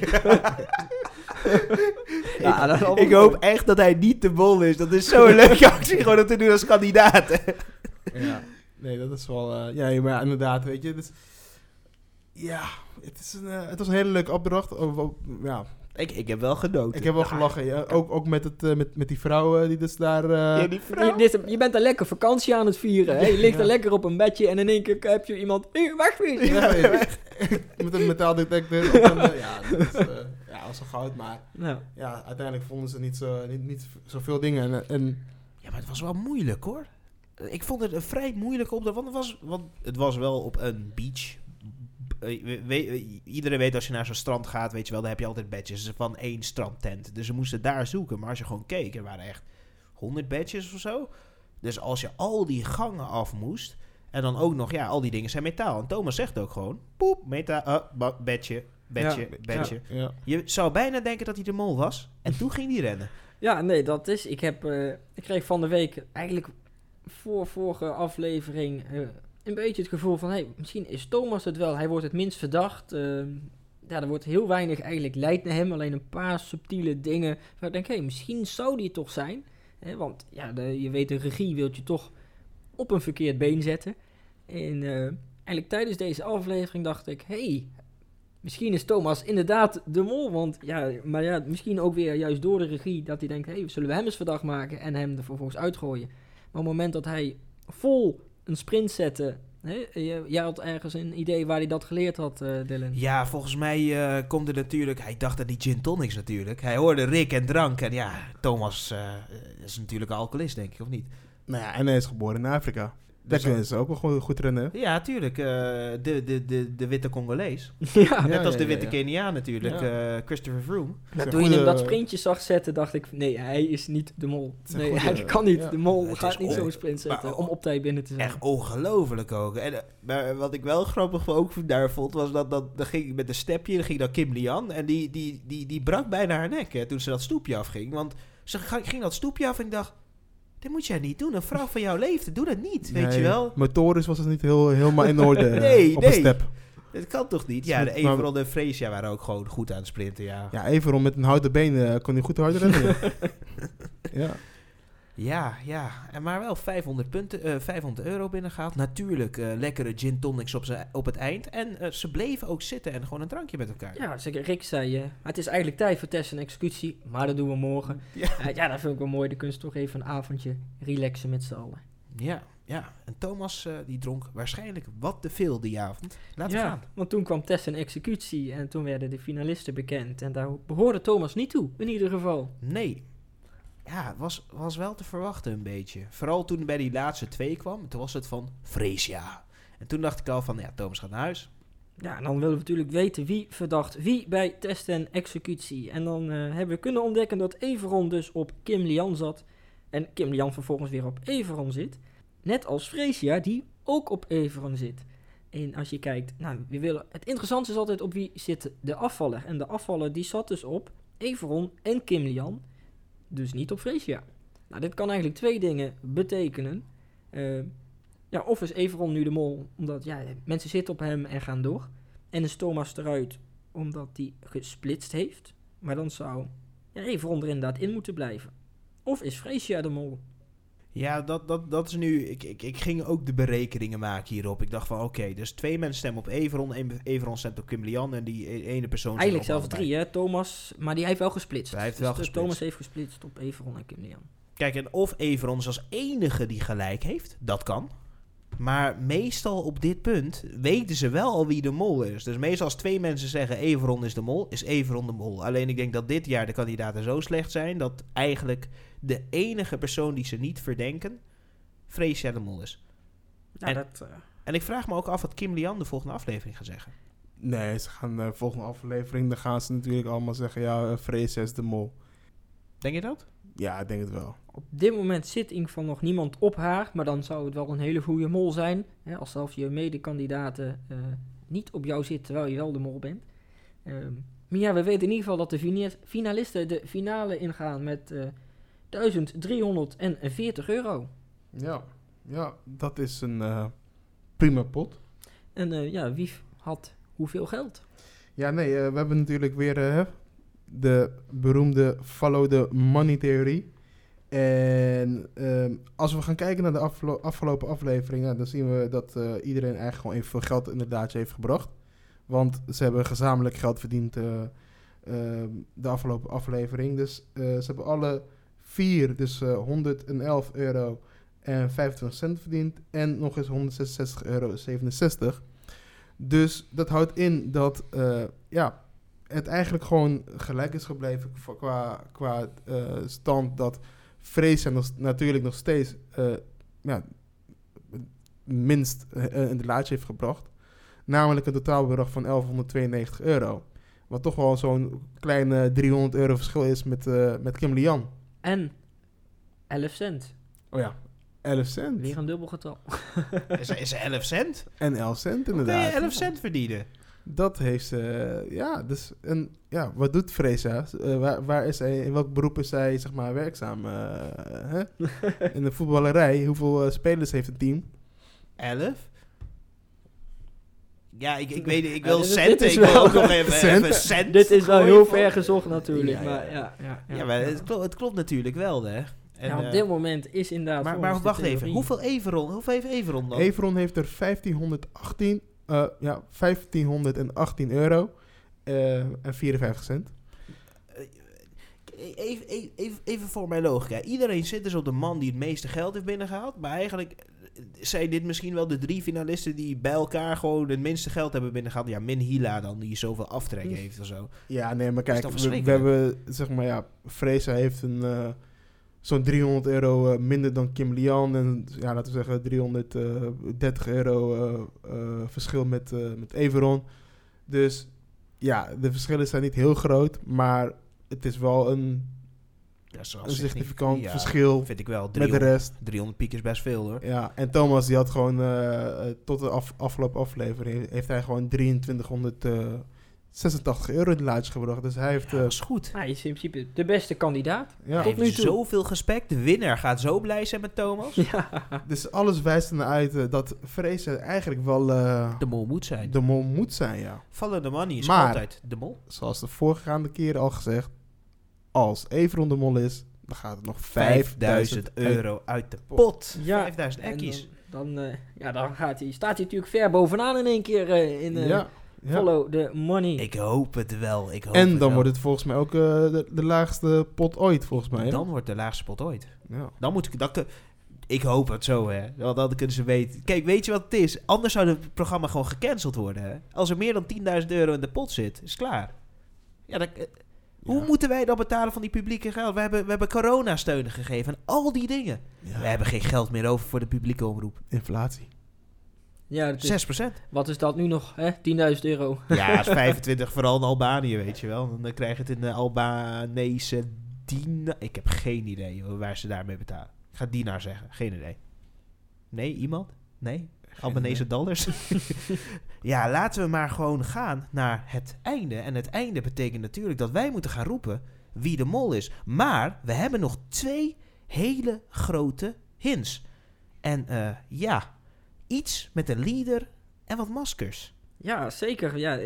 ja, dat allemaal Ik hoop echt dat hij niet de bol is. Dat is zo'n leuke actie gewoon om te doen als kandidaat. Ja. Nee, dat is wel... eh, ja, maar ja, inderdaad, weet je. Dus, ja, het, is een, eh, het was een hele leuke opdracht. Oh, oh, ja, ik, ik heb wel genoten. ik heb wel gelachen. Ja. Ook, ook met, het, eh, met, met die vrouw eh, die dus daar... eh, Ja, die Je, vrouw. dit- je bent er lekker vakantie aan het vieren. Hè? Je ligt er Ja. lekker op een bedje en in één keer heb je iemand... Hey, wegwezen! Ja, weet je. met een metaaldetector. op een, eh, ja, dat is, eh, ja, was wel goud. Maar Nou, ja, uiteindelijk vonden ze niet, zo, niet, niet zoveel dingen. En, en Ja, maar het was wel moeilijk hoor. Ik vond het een vrij moeilijke opdracht. Want het was, want het was wel op een beach. Eh, we- we- iedereen weet als je naar zo'n strand gaat, weet je wel, dan heb je altijd badges van één strandtent. Dus ze moesten daar zoeken. Maar als je gewoon keek, er waren echt 100 badges of zo. Dus als je al die gangen af moest. En dan ook nog, ja, al die dingen zijn metaal. En Thomas zegt ook gewoon: poep, metaal, uh, badge. Bedje, Ja, bedje. Ja. Je zou bijna denken dat hij de mol was. En toen ging hij rennen. Ja, nee, dat is. Ik, heb, eh, ik kreeg van de week eigenlijk voor vorige aflevering eh, een beetje het gevoel van: hey, misschien is Thomas het wel. Hij wordt het minst verdacht. Eh, ja, er wordt heel weinig eigenlijk leidt naar hem. Alleen een paar subtiele dingen. Waar ik denk: hé, hey, misschien zou die toch zijn. Want ja, de, je weet, de regie wil je toch op een verkeerd been zetten. En eh, eigenlijk tijdens deze aflevering dacht ik: hey, Misschien is Thomas inderdaad de mol, want ja, maar ja, misschien ook weer juist door de regie dat hij denkt, hey, zullen we hem eens verdacht maken en hem er vervolgens uitgooien. Maar op het moment dat hij vol een sprint zette, hè, je- jij had ergens een idee waar hij dat geleerd had, eh Dylan. Ja, volgens mij eh, komt er natuurlijk... Hij dacht aan die gin tonics natuurlijk. Hij hoorde Rick en drank. En ja, Thomas eh, is natuurlijk een alcoholist, denk ik, of niet? Nou ja, en hij is geboren in Afrika. Daar Dus kunnen ze ook wel gewoon goed rennen. hè? Ja, tuurlijk. eh, de, de, de, de witte Congolees. ja, Ja, Net als de witte ja. Keniaan natuurlijk. Ja. eh, Christopher Froome. maar een toen je hem goede- dat sprintje zag zetten, dacht ik, nee, hij is niet de mol. Nee, goede- hij kan niet. ja. De mol Het gaat niet on- zo'n sprint zetten maar- om op tijd binnen te zijn. Echt ongelooflijk ook. En, eh, maar wat ik wel grappig ook daar vond, was dat, dat, dat ging met een stepje, dan ging dan Kim Lian. En die, die, die, die brak bijna haar nek hè, toen ze dat stoepje afging. Want ze ging dat stoepje af en ik dacht, dit moet jij niet doen. Een vrouw van jouw leeftijd, doe dat niet, weet je wel. Motorisch was het niet heel, helemaal in orde eh, Nee, op nee. een step. Dat kan toch niet? Is Ja, de Everon en Freesia waren ook gewoon goed aan het sprinten, ja. Ja, Everon met een houten been eh, kon hij goed hard rennen. ja. ja. Ja. En maar wel 500, punten, eh 500 euro binnengehaald. Natuurlijk eh, lekkere gin tonics op, z'n- op het eind. En eh, ze bleven ook zitten en gewoon een drankje met elkaar. Ja, zeker. Rick zei, het is eigenlijk tijd voor test en executie, maar dat doen we morgen. Ja. Ja, dat vind ik wel mooi. Dan kunnen ze toch even een avondje relaxen met z'n allen. Ja, ja. En Thomas die dronk waarschijnlijk wat te veel die avond. Laten we gaan. want toen kwam test en executie en toen werden de finalisten bekend. En daar behoorde Thomas niet toe, in ieder geval. Nee. Ja, was, was wel te verwachten een beetje. Vooral toen bij die laatste twee kwam. Toen was het van Freesia. En toen dacht ik al van, ja, Thomas gaat naar huis. Ja, en dan willen we natuurlijk weten wie verdacht wie bij test en executie. En dan eh, hebben we kunnen ontdekken dat Everon dus op Kim Lian zat. En Kim Lian vervolgens weer op Everon zit. Net als Freesia, die ook op Everon zit. En als je kijkt, nou, we willen, het interessante is altijd op wie zit de afvaller. En de afvaller die zat dus op Everon en Kim Lian. Dus niet op Freesia. Nou, dit kan eigenlijk twee dingen betekenen. Eh, ja, of is Everon nu de mol, omdat ja, mensen zitten op hem en gaan door. En is Thomas eruit, omdat hij gesplitst heeft. Maar dan zou ja, Everon er inderdaad in moeten blijven. Of is Freesia de mol? Ja, dat, dat, dat is nu... Ik, ik, ik ging ook de berekeningen maken hierop. Ik dacht van, oké, dus twee mensen stemmen op Everon. één- Everon stemt op Kim Lian. En die e- ene persoon... Eigenlijk zelfs drie, hè? Thomas, maar die heeft wel gesplitst. Hij heeft Dus wel gesplitst. Thomas heeft gesplitst op Everon en Kim Lian. Kijk, en of Everon is als enige die gelijk heeft, dat kan. Maar meestal op dit punt weten ze wel al wie de mol is. Dus meestal als twee mensen zeggen Everon is de mol, is Everon de mol. Alleen ik denk dat dit jaar de kandidaten zo slecht zijn... dat eigenlijk de enige persoon die ze niet verdenken... Freesia de mol is. Nou, En- dat, eh, En ik vraag me ook af wat Kim Lian de volgende aflevering gaat zeggen. Nee, ze gaan de volgende aflevering, dan gaan ze natuurlijk allemaal zeggen, ja, uh, Vrees is de mol. Denk je dat? Ja, ik denk het wel. Op dit moment zit in ieder geval nog niemand op haar. Maar dan zou het wel een hele goede mol zijn. Hè, als zelfs je medekandidaten eh niet op jou zit terwijl je wel de mol bent. Ehm, maar ja, we weten in ieder geval dat de fina- finalisten de finale ingaan met eh 1340 euro. Ja, ja dat is een eh, prima pot. En eh, ja, wie had hoeveel geld? Ja, nee, eh, we hebben natuurlijk weer eh, de beroemde follow the money theorie. En ehm, als we gaan kijken naar de afgelopen afleveringen, dan zien we dat eh, iedereen eigenlijk gewoon evenveel geld in het laadje heeft gebracht. Want ze hebben gezamenlijk geld verdiend eh, ehm, de afgelopen aflevering. Dus eh, ze hebben alle vier, dus eh, 111 euro en 25 cent verdiend. En nog eens 166 euro 67. Dus dat houdt in dat ja, het eigenlijk gewoon gelijk is gebleven qua, qua stand. Dat Vrees nog, natuurlijk nog steeds eh, ja, minst eh, in de laadje heeft gebracht. Namelijk een totaalbedrag van 1192 euro. Wat toch wel zo'n kleine 300 euro verschil is met, eh met Kim Lian. En 11 cent. Oh ja, 11 cent. Weer een dubbel getal. Is, is er 11 cent? En 11 cent Hoe kun je inderdaad. 11 cent verdienen? Dat heeft ze, eh, ja, dus, en, ja, wat doet Freza? Eh, waar, waar is hij, in welk beroep is hij, zeg maar, werkzaam? eh, hè? In de voetballerij, hoeveel spelers heeft een team? 11? Ja, ik, ik weet niet. Ik Ja, wil dit centen. dit is Ik wil wel- ook nog even, Cent? even cent Dit is wel heel ver gezocht natuurlijk. Ja, ja, maar ja. ja, ja, ja, Ja, maar het klopt, het klopt natuurlijk wel, hè. En, Ja, op dit moment is inderdaad. maar, maar wacht even. Hoeveel Everon? Hoeveel heeft Everon dan? Everon heeft er 1518, eh, ja, 1518 euro eh, en 54 cent. Even, even, even, even voor mijn logica. Iedereen zit dus op de man die het meeste geld heeft binnengehaald. Maar eigenlijk eh, zijn dit misschien wel de drie finalisten die bij elkaar gewoon het minste geld hebben binnengehaald. Ja, min Hila dan, die zoveel aftrek heeft of zo. Ja, nee, maar kijk, we, hebben, zeg maar, ja, Freza heeft een eh, zo'n 300 euro eh, minder dan Kim Lian. En ja, laten we zeggen 330 euro eh, eh, verschil met, met Everon. Dus ja, de verschillen zijn niet heel groot, maar het is wel een, wel een significant ja, verschil Vind ik wel. met de 300, rest. 300 piek is best veel hoor. Ja, en Thomas die had gewoon tot de af, afgelopen aflevering heeft hij gewoon 2386 euro in de laadjes gebracht. Dus hij heeft, Ja, eh, dat is goed. Hij is in principe de beste kandidaat. ja, Tot nu toe. zoveel gespekt. De winnaar gaat zo blij zijn met Thomas. Ja. Dus alles wijst ernaar uit eh, dat Fraser eigenlijk wel eh, De mol moet zijn. de mol moet zijn, ja. Follow the money is Maar- altijd de mol. Zoals de voorgaande keren al gezegd, als Everon de mol is, dan gaat het nog 5000 5000 euro uit de pot. Ja, 5000 En ekkies. Dan, dan, eh, ja, dan gaat hij, staat hij natuurlijk ver bovenaan in één keer eh, in eh, ja, ja. Follow the Money. Ik hoop het wel. Ik hoop En het dan wel. wordt het volgens mij ook eh, de, de laagste pot ooit, volgens mij. hè? Dan wordt de laagste pot ooit. Ja. Dan moet ik... Dan, kun- ik hoop het zo, hè. Want dan kunnen ze weten... Kijk, weet je wat het is? Anders zou het programma gewoon gecanceld worden, hè. Als er meer dan 10.000 euro in de pot zit, is het klaar. Ja, dan, eh, Hoe moeten wij dan betalen van die publieke geld? We hebben, we hebben coronasteunen gegeven en al die dingen. Ja. We hebben geen geld meer over voor de publieke omroep. Inflatie. Ja, dat is- 6%. wat is dat nu nog? hè? 10.000 euro. Ja, dat is 25, vooral in Albanië, weet je wel. Dan krijg je het in de Albanese dinar. Ik heb geen idee waar ze daarmee betalen. Ik ga dinar zeggen, geen idee. Nee, iemand? Nee? Albanese dollars? ja, laten we maar gewoon gaan naar het einde. En het einde betekent natuurlijk dat wij moeten gaan roepen wie de mol is. Maar we hebben nog twee hele grote hints. En eh, ja, iets met een leader en wat maskers. Ja, zeker. Ja,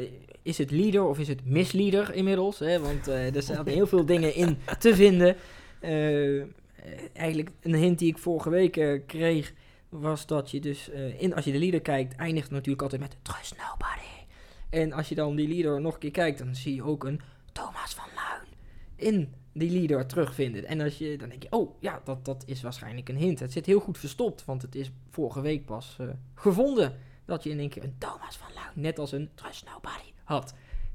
is het leader of is het misleader inmiddels? Hè? Want eh, er zaten heel veel dingen in te vinden. Eh, eigenlijk een hint die ik vorige week eh, kreeg, was dat je dus, in, als je de leader kijkt, eindigt natuurlijk altijd met Trust Nobody. En als je dan die leader nog een keer kijkt, dan zie je ook een Thomas van Luin in die leader terugvinden. En als je, dan denk je, oh ja, dat, dat is waarschijnlijk een hint. Het zit heel goed verstopt, want het is vorige week pas eh, gevonden dat je in één keer een Thomas van Luin, net als een Trust Nobody, had.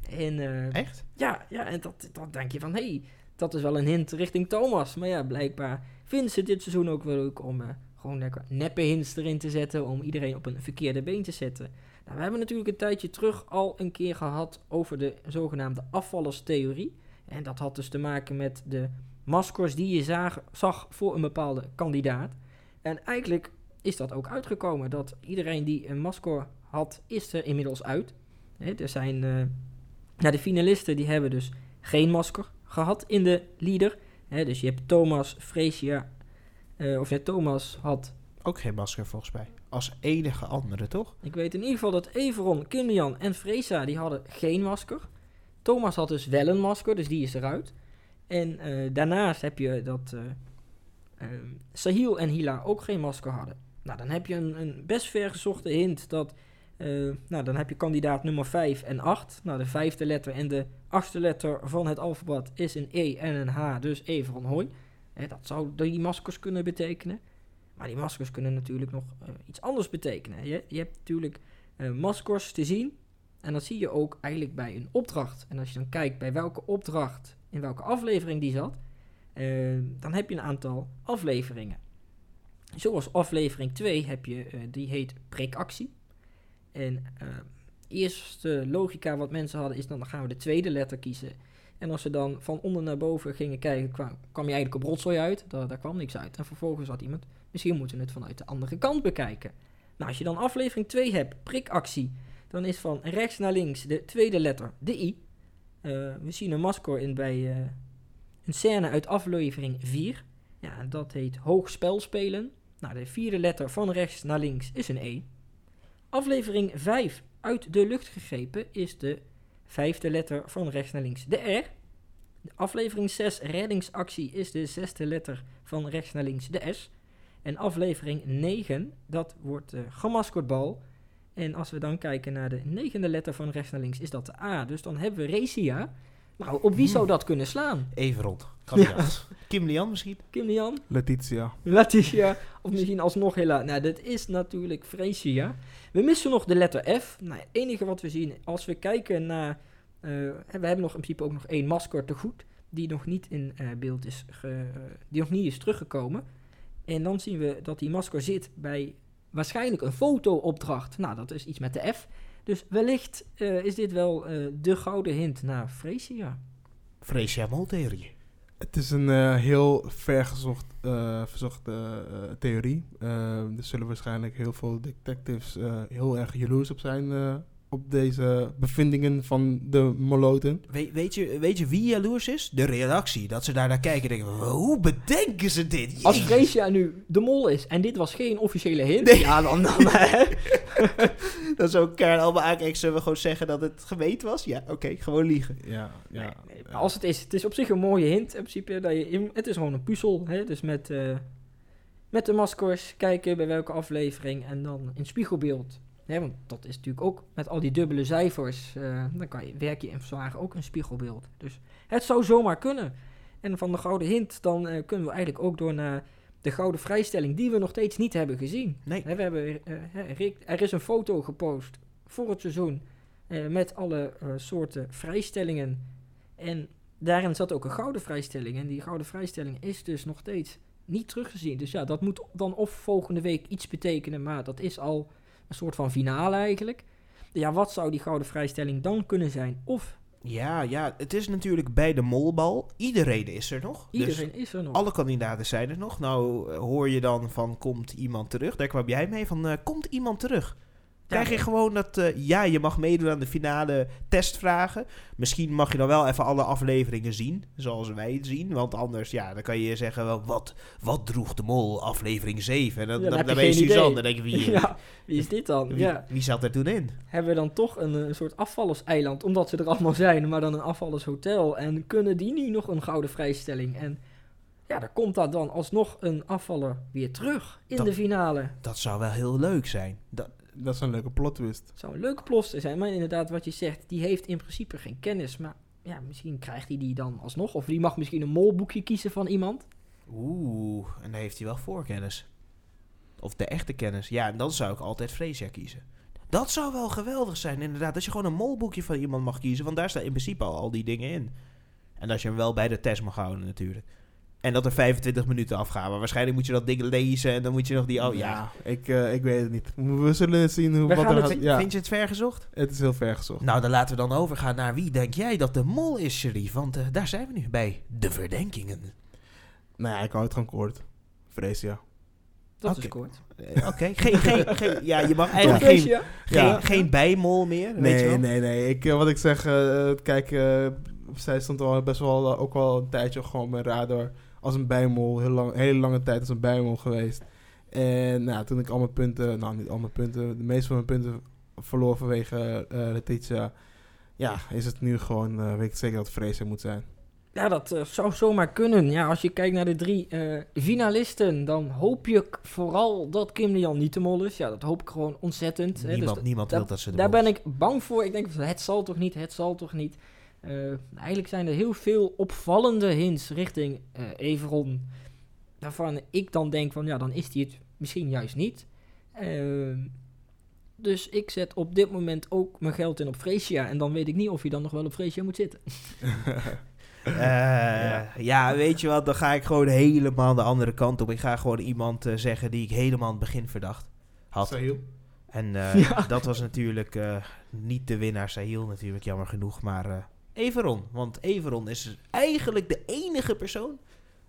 En eh, Echt? ja, ja, en dat, dan denk je van, hé, hey, dat is wel een hint richting Thomas. Maar ja, blijkbaar vinden ze dit seizoen ook wel leuk om eh, gewoon lekker neppe hints erin te zetten, om iedereen op een verkeerde been te zetten. Nou, we hebben natuurlijk een tijdje terug al een keer gehad over de zogenaamde afvallerstheorie. En dat had dus te maken met de maskers die je zag, zag voor een bepaalde kandidaat. En eigenlijk is dat ook uitgekomen, dat iedereen die een masker had, is er inmiddels uit. Hè, er zijn, nou, de finalisten die hebben dus geen masker gehad in de leader. Dus je hebt Thomas, Freesia, eh, of ja, Thomas had, Ook geen masker volgens mij. Als enige andere, toch? ik weet in ieder geval dat Everon, Kimlian en Fresa, die hadden geen masker. Thomas had dus wel een masker, dus die is eruit. En eh, daarnaast heb je dat ehm, Sahil en Hila ook geen masker hadden. Nou, dan heb je een, een best vergezochte hint dat... eh, nou, dan heb je kandidaat nummer 5 en 8. Nou, de vijfde letter en de achtste letter van het alfabet is een E en een H, dus E van. Hè, dat zou die maskers kunnen betekenen. Maar die maskers kunnen natuurlijk nog iets anders betekenen. Je, je hebt natuurlijk maskers te zien. En dat zie je ook eigenlijk bij een opdracht. En als je dan kijkt bij welke opdracht, in welke aflevering die zat, eh, dan heb je een aantal afleveringen. Zoals aflevering 2 heb je, eh, die heet prikactie. En eh eerste logica wat mensen hadden is dan, dan gaan we de tweede letter kiezen. En als ze dan van onder naar boven gingen kijken, kwam, kwam je eigenlijk op rotzooi uit. Daar, daar kwam niks uit. En vervolgens had iemand, misschien moeten we het vanuit de andere kant bekijken. Nou, als je dan aflevering 2 hebt, prikactie, dan is van rechts naar links de tweede letter de I. Eh, we zien een masker in bij eh, een scène uit aflevering 4. Ja, dat heet hoog spel spelen. Nou, de vierde letter van rechts naar links is een E. Aflevering 5 uit de lucht gegrepen is de vijfde letter van rechts naar links de R. De aflevering 6 reddingsactie is de zesde letter van rechts naar links de S. En aflevering 9, dat wordt de gemaskerd bal. En als we dan kijken naar de negende letter van rechts naar links, is dat de A. Dus dan hebben we Recia. Nou, op wie zou dat kunnen slaan? Even rond. Kim Lian misschien? Kim Lian? Letitia. Letitia? Of misschien alsnog helaas. Nou, dat is natuurlijk Freesia. We missen nog de letter F. Nou, het enige wat we zien, als we kijken naar... eh, we hebben nog in principe ook nog één masker te goed. Die nog niet in eh, beeld is, ge- die nog niet is teruggekomen. En dan zien we dat die masker zit bij waarschijnlijk een foto-opdracht. Nou, dat is iets met de F. Dus wellicht eh, is dit wel eh, de gouden hint naar Freesia. Freesia Moltheorie. Het is een eh, heel vergezocht, eh, verzochte eh, theorie. Eh, er zullen waarschijnlijk heel veel detectives eh, heel erg jaloers op zijn eh, op deze bevindingen van de moloten. We- weet, je, weet je wie jaloers is? De redactie. Dat ze daar naar kijken en denken, hoe bedenken ze dit? Als. Freesia nu de mol is en dit was geen officiële hint, Nee. ja, dan, dan hè. Dat zou Kern allemaal aankijken. Zullen we gewoon zeggen dat het gemeen was? Ja, oké, gewoon liegen. Ja, ja. Nee, nee, maar als het is, het is op zich een mooie hint in principe. Dat je, in- het is gewoon een puzzel, hè? dus met, eh, met de maskers kijken bij welke aflevering en dan in spiegelbeeld. Hè, want dat is natuurlijk ook met al die dubbele cijfers, eh, dan kan je, werk je in verzwagen ook een spiegelbeeld. Dus het zou zomaar kunnen. En van de gouden hint, dan eh, kunnen we eigenlijk ook door naar de gouden vrijstelling, die we nog steeds niet hebben gezien. Nee. We hebben, eh, Rick, er is een foto gepost voor het seizoen met alle soorten vrijstellingen. En daarin zat ook een gouden vrijstelling. En die gouden vrijstelling is dus nog steeds niet teruggezien. Dus ja, dat moet dan of volgende week iets betekenen, maar dat is al een soort van finale eigenlijk. Ja, wat zou die gouden vrijstelling dan kunnen zijn? Of Ja, ja, het is natuurlijk bij de molbal. Iedereen is er nog. iedereen Dus is er nog. alle kandidaten zijn er nog. Nou, eh, hoor je dan van, komt iemand terug? Daar kwam jij mee van, eh, komt iemand terug? Krijg je gewoon dat, eh, ja, je mag meedoen aan de finale testvragen. Misschien mag je dan wel even alle afleveringen zien, zoals wij het zien. Want anders, ja, dan kan je zeggen, wel, wat, wat droeg de mol, aflevering 7? En dan, Ja, dan ben je Suzanne, idee. dan denk je, wie, ja, wie is dit dan? wie, Ja. wie zat er toen in? Hebben we dan toch een, eh, soort afvallerseiland, omdat ze er allemaal zijn, maar dan een afvallershotel. En kunnen die nu nog een gouden vrijstelling? En ja, dan komt daar dan alsnog een afvaller weer terug in Dat- de finale. Dat zou wel heel leuk zijn. Dat, Dat is een leuke plot twist. Het zou een leuke ploster zijn, maar inderdaad wat je zegt, die heeft in principe geen kennis. Maar ja, misschien krijgt hij die dan alsnog. Of die mag misschien een molboekje kiezen van iemand. Oeh, en dan heeft hij wel voorkennis. Of de echte kennis. Ja, en dan zou ik altijd Freesia kiezen. Dat zou wel geweldig zijn, inderdaad. Als je gewoon een molboekje van iemand mag kiezen. Want daar staan in principe al, al die dingen in. En als je hem wel bij de test mag houden, natuurlijk. En dat er 25 minuten afgaan. Maar waarschijnlijk moet je dat ding lezen. En dan moet je nog die. Oh ja. ik, eh, ik weet het niet. We zullen zien hoe We wat er het- gaat- ja, Vind je het ver gezocht? het is heel ver gezocht. Nou, dan laten we dan overgaan naar wie denk jij dat de mol is, Sherif? Want eh, daar zijn we nu bij. De verdenkingen. Nou ja, ik hou het gewoon kort. Freesia. Dat is kort. Eh, Oké, geen, geen, geen, ja, je mag Toch, eigenlijk geen, geen, Ja. geen bijmol meer. weet je Nee, wel? nee, nee. Ik, wat ik zeg, eh, kijk, zij stond al best wel ook wel een tijdje gewoon op mijn radar als een bijmol. Heel lang, hele lange tijd als een bijmol geweest. En nou, toen ik al mijn punten, nou niet al mijn punten, de meeste van mijn punten verloor vanwege eh Letitia. Ja, is het nu gewoon, eh, weet ik zeker dat het moet zijn. Ja, dat eh, zou zomaar kunnen. Ja, als je kijkt naar de drie eh, finalisten, dan hoop je vooral dat Kim Lian niet de mol is. Ja, dat hoop ik gewoon ontzettend. hè. Dus Niemand, niemand wil dat ze de Daar ben ik bang voor. Ik denk, het zal toch niet, het zal toch niet. Eh, eigenlijk zijn er heel veel opvallende hints richting eh Everon. Waarvan ik dan denk van, ja, dan is hij het misschien juist niet. Ehm, dus ik zet op dit moment ook mijn geld in op Freesia. En dan weet ik niet of je dan nog wel op Freesia moet zitten. Eh, ja. weet je wat, dan ga ik gewoon helemaal de andere kant op. Ik ga gewoon iemand eh, zeggen die ik helemaal aan het begin verdacht had. Sahil? En eh, Ja. dat was natuurlijk eh, niet de winnaar Sahil natuurlijk, jammer genoeg. Maar eh Everon, want Everon is eigenlijk de enige persoon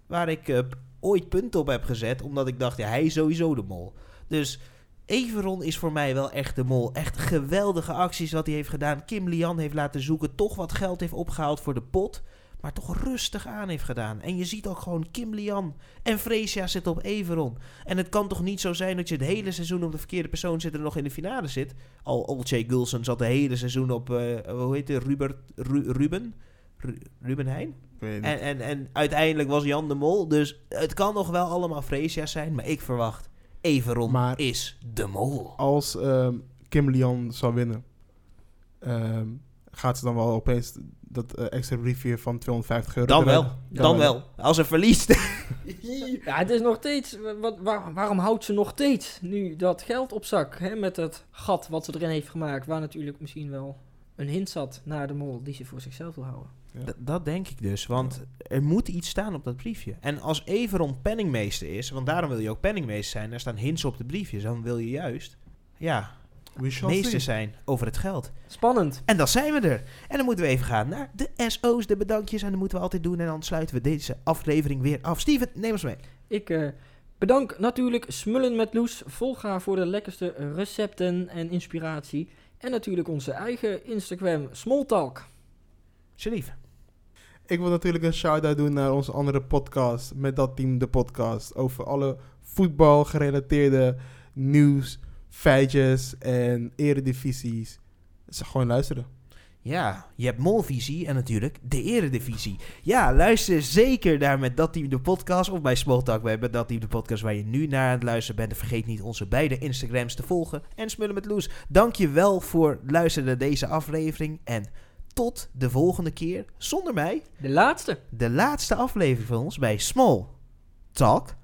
waar ik eh, ooit punten op heb gezet. Omdat ik dacht, ja, hij is sowieso de mol. Dus Everon is voor mij wel echt de mol. Echt geweldige acties wat hij heeft gedaan. Kim Lian heeft laten zoeken. Toch wat geld heeft opgehaald voor de pot. Maar toch rustig aan heeft gedaan. En je ziet ook gewoon Kim Lian en Freesia zitten op Everon. En het kan toch niet zo zijn dat je het hele seizoen op de verkeerde persoon zit en nog in de finale zit. Al Olcay Gulsen zat de hele seizoen op, eh, hoe heet het, Ru- Ruben? Ru- Ruben Heijn? En, en, en uiteindelijk was Jan de Mol. Dus het kan nog wel allemaal Freesia zijn. Maar ik verwacht, Everon Maar- is de mol. Als ehm, Kim Lian zou winnen, ehm, gaat ze dan wel opeens dat eh, extra briefje van 250 euro Dan wel. Dan wel. Als ze verliest. Ja, het is nog steeds. Wat, waar- waarom houdt ze nog steeds nu dat geld op zak? Hè, met dat gat wat ze erin heeft gemaakt. Waar natuurlijk misschien wel een hint zat naar de mol die ze voor zichzelf wil houden. Dat denk ik dus, want er moet iets staan op dat briefje. En als Everon penningmeester is, want daarom wil je ook penningmeester zijn, er staan hints op de briefjes, dan wil je juist, ja, meester zijn over het geld. Spannend. En dan zijn we er. En dan moeten we even gaan naar de SO's, de bedankjes, en dat moeten we altijd doen. En dan sluiten we deze aflevering weer af. Steven, neem ons mee. Ik eh, bedank natuurlijk Smullen met Loes. Volga voor de lekkerste recepten en inspiratie. En natuurlijk onze eigen Instagram Smalltalk. Sharif. Ik wil natuurlijk een shout-out doen naar onze andere podcast. Met dat team, de podcast. Over alle voetbal gerelateerde nieuws, feitjes en eredivisies. Dus gewoon luisteren. Ja, je hebt Molvisie en natuurlijk de Eredivisie. Ja, luister zeker naar met Dat Team de Podcast of bij Smalltalk bij met Dat Team de Podcast waar je nu naar aan het luisteren bent. En vergeet niet onze beide Instagrams te volgen en Smullen met Loes. Dank je wel voor het luisteren naar deze aflevering en tot de volgende keer zonder mij. De laatste. De laatste aflevering van ons bij Small Talk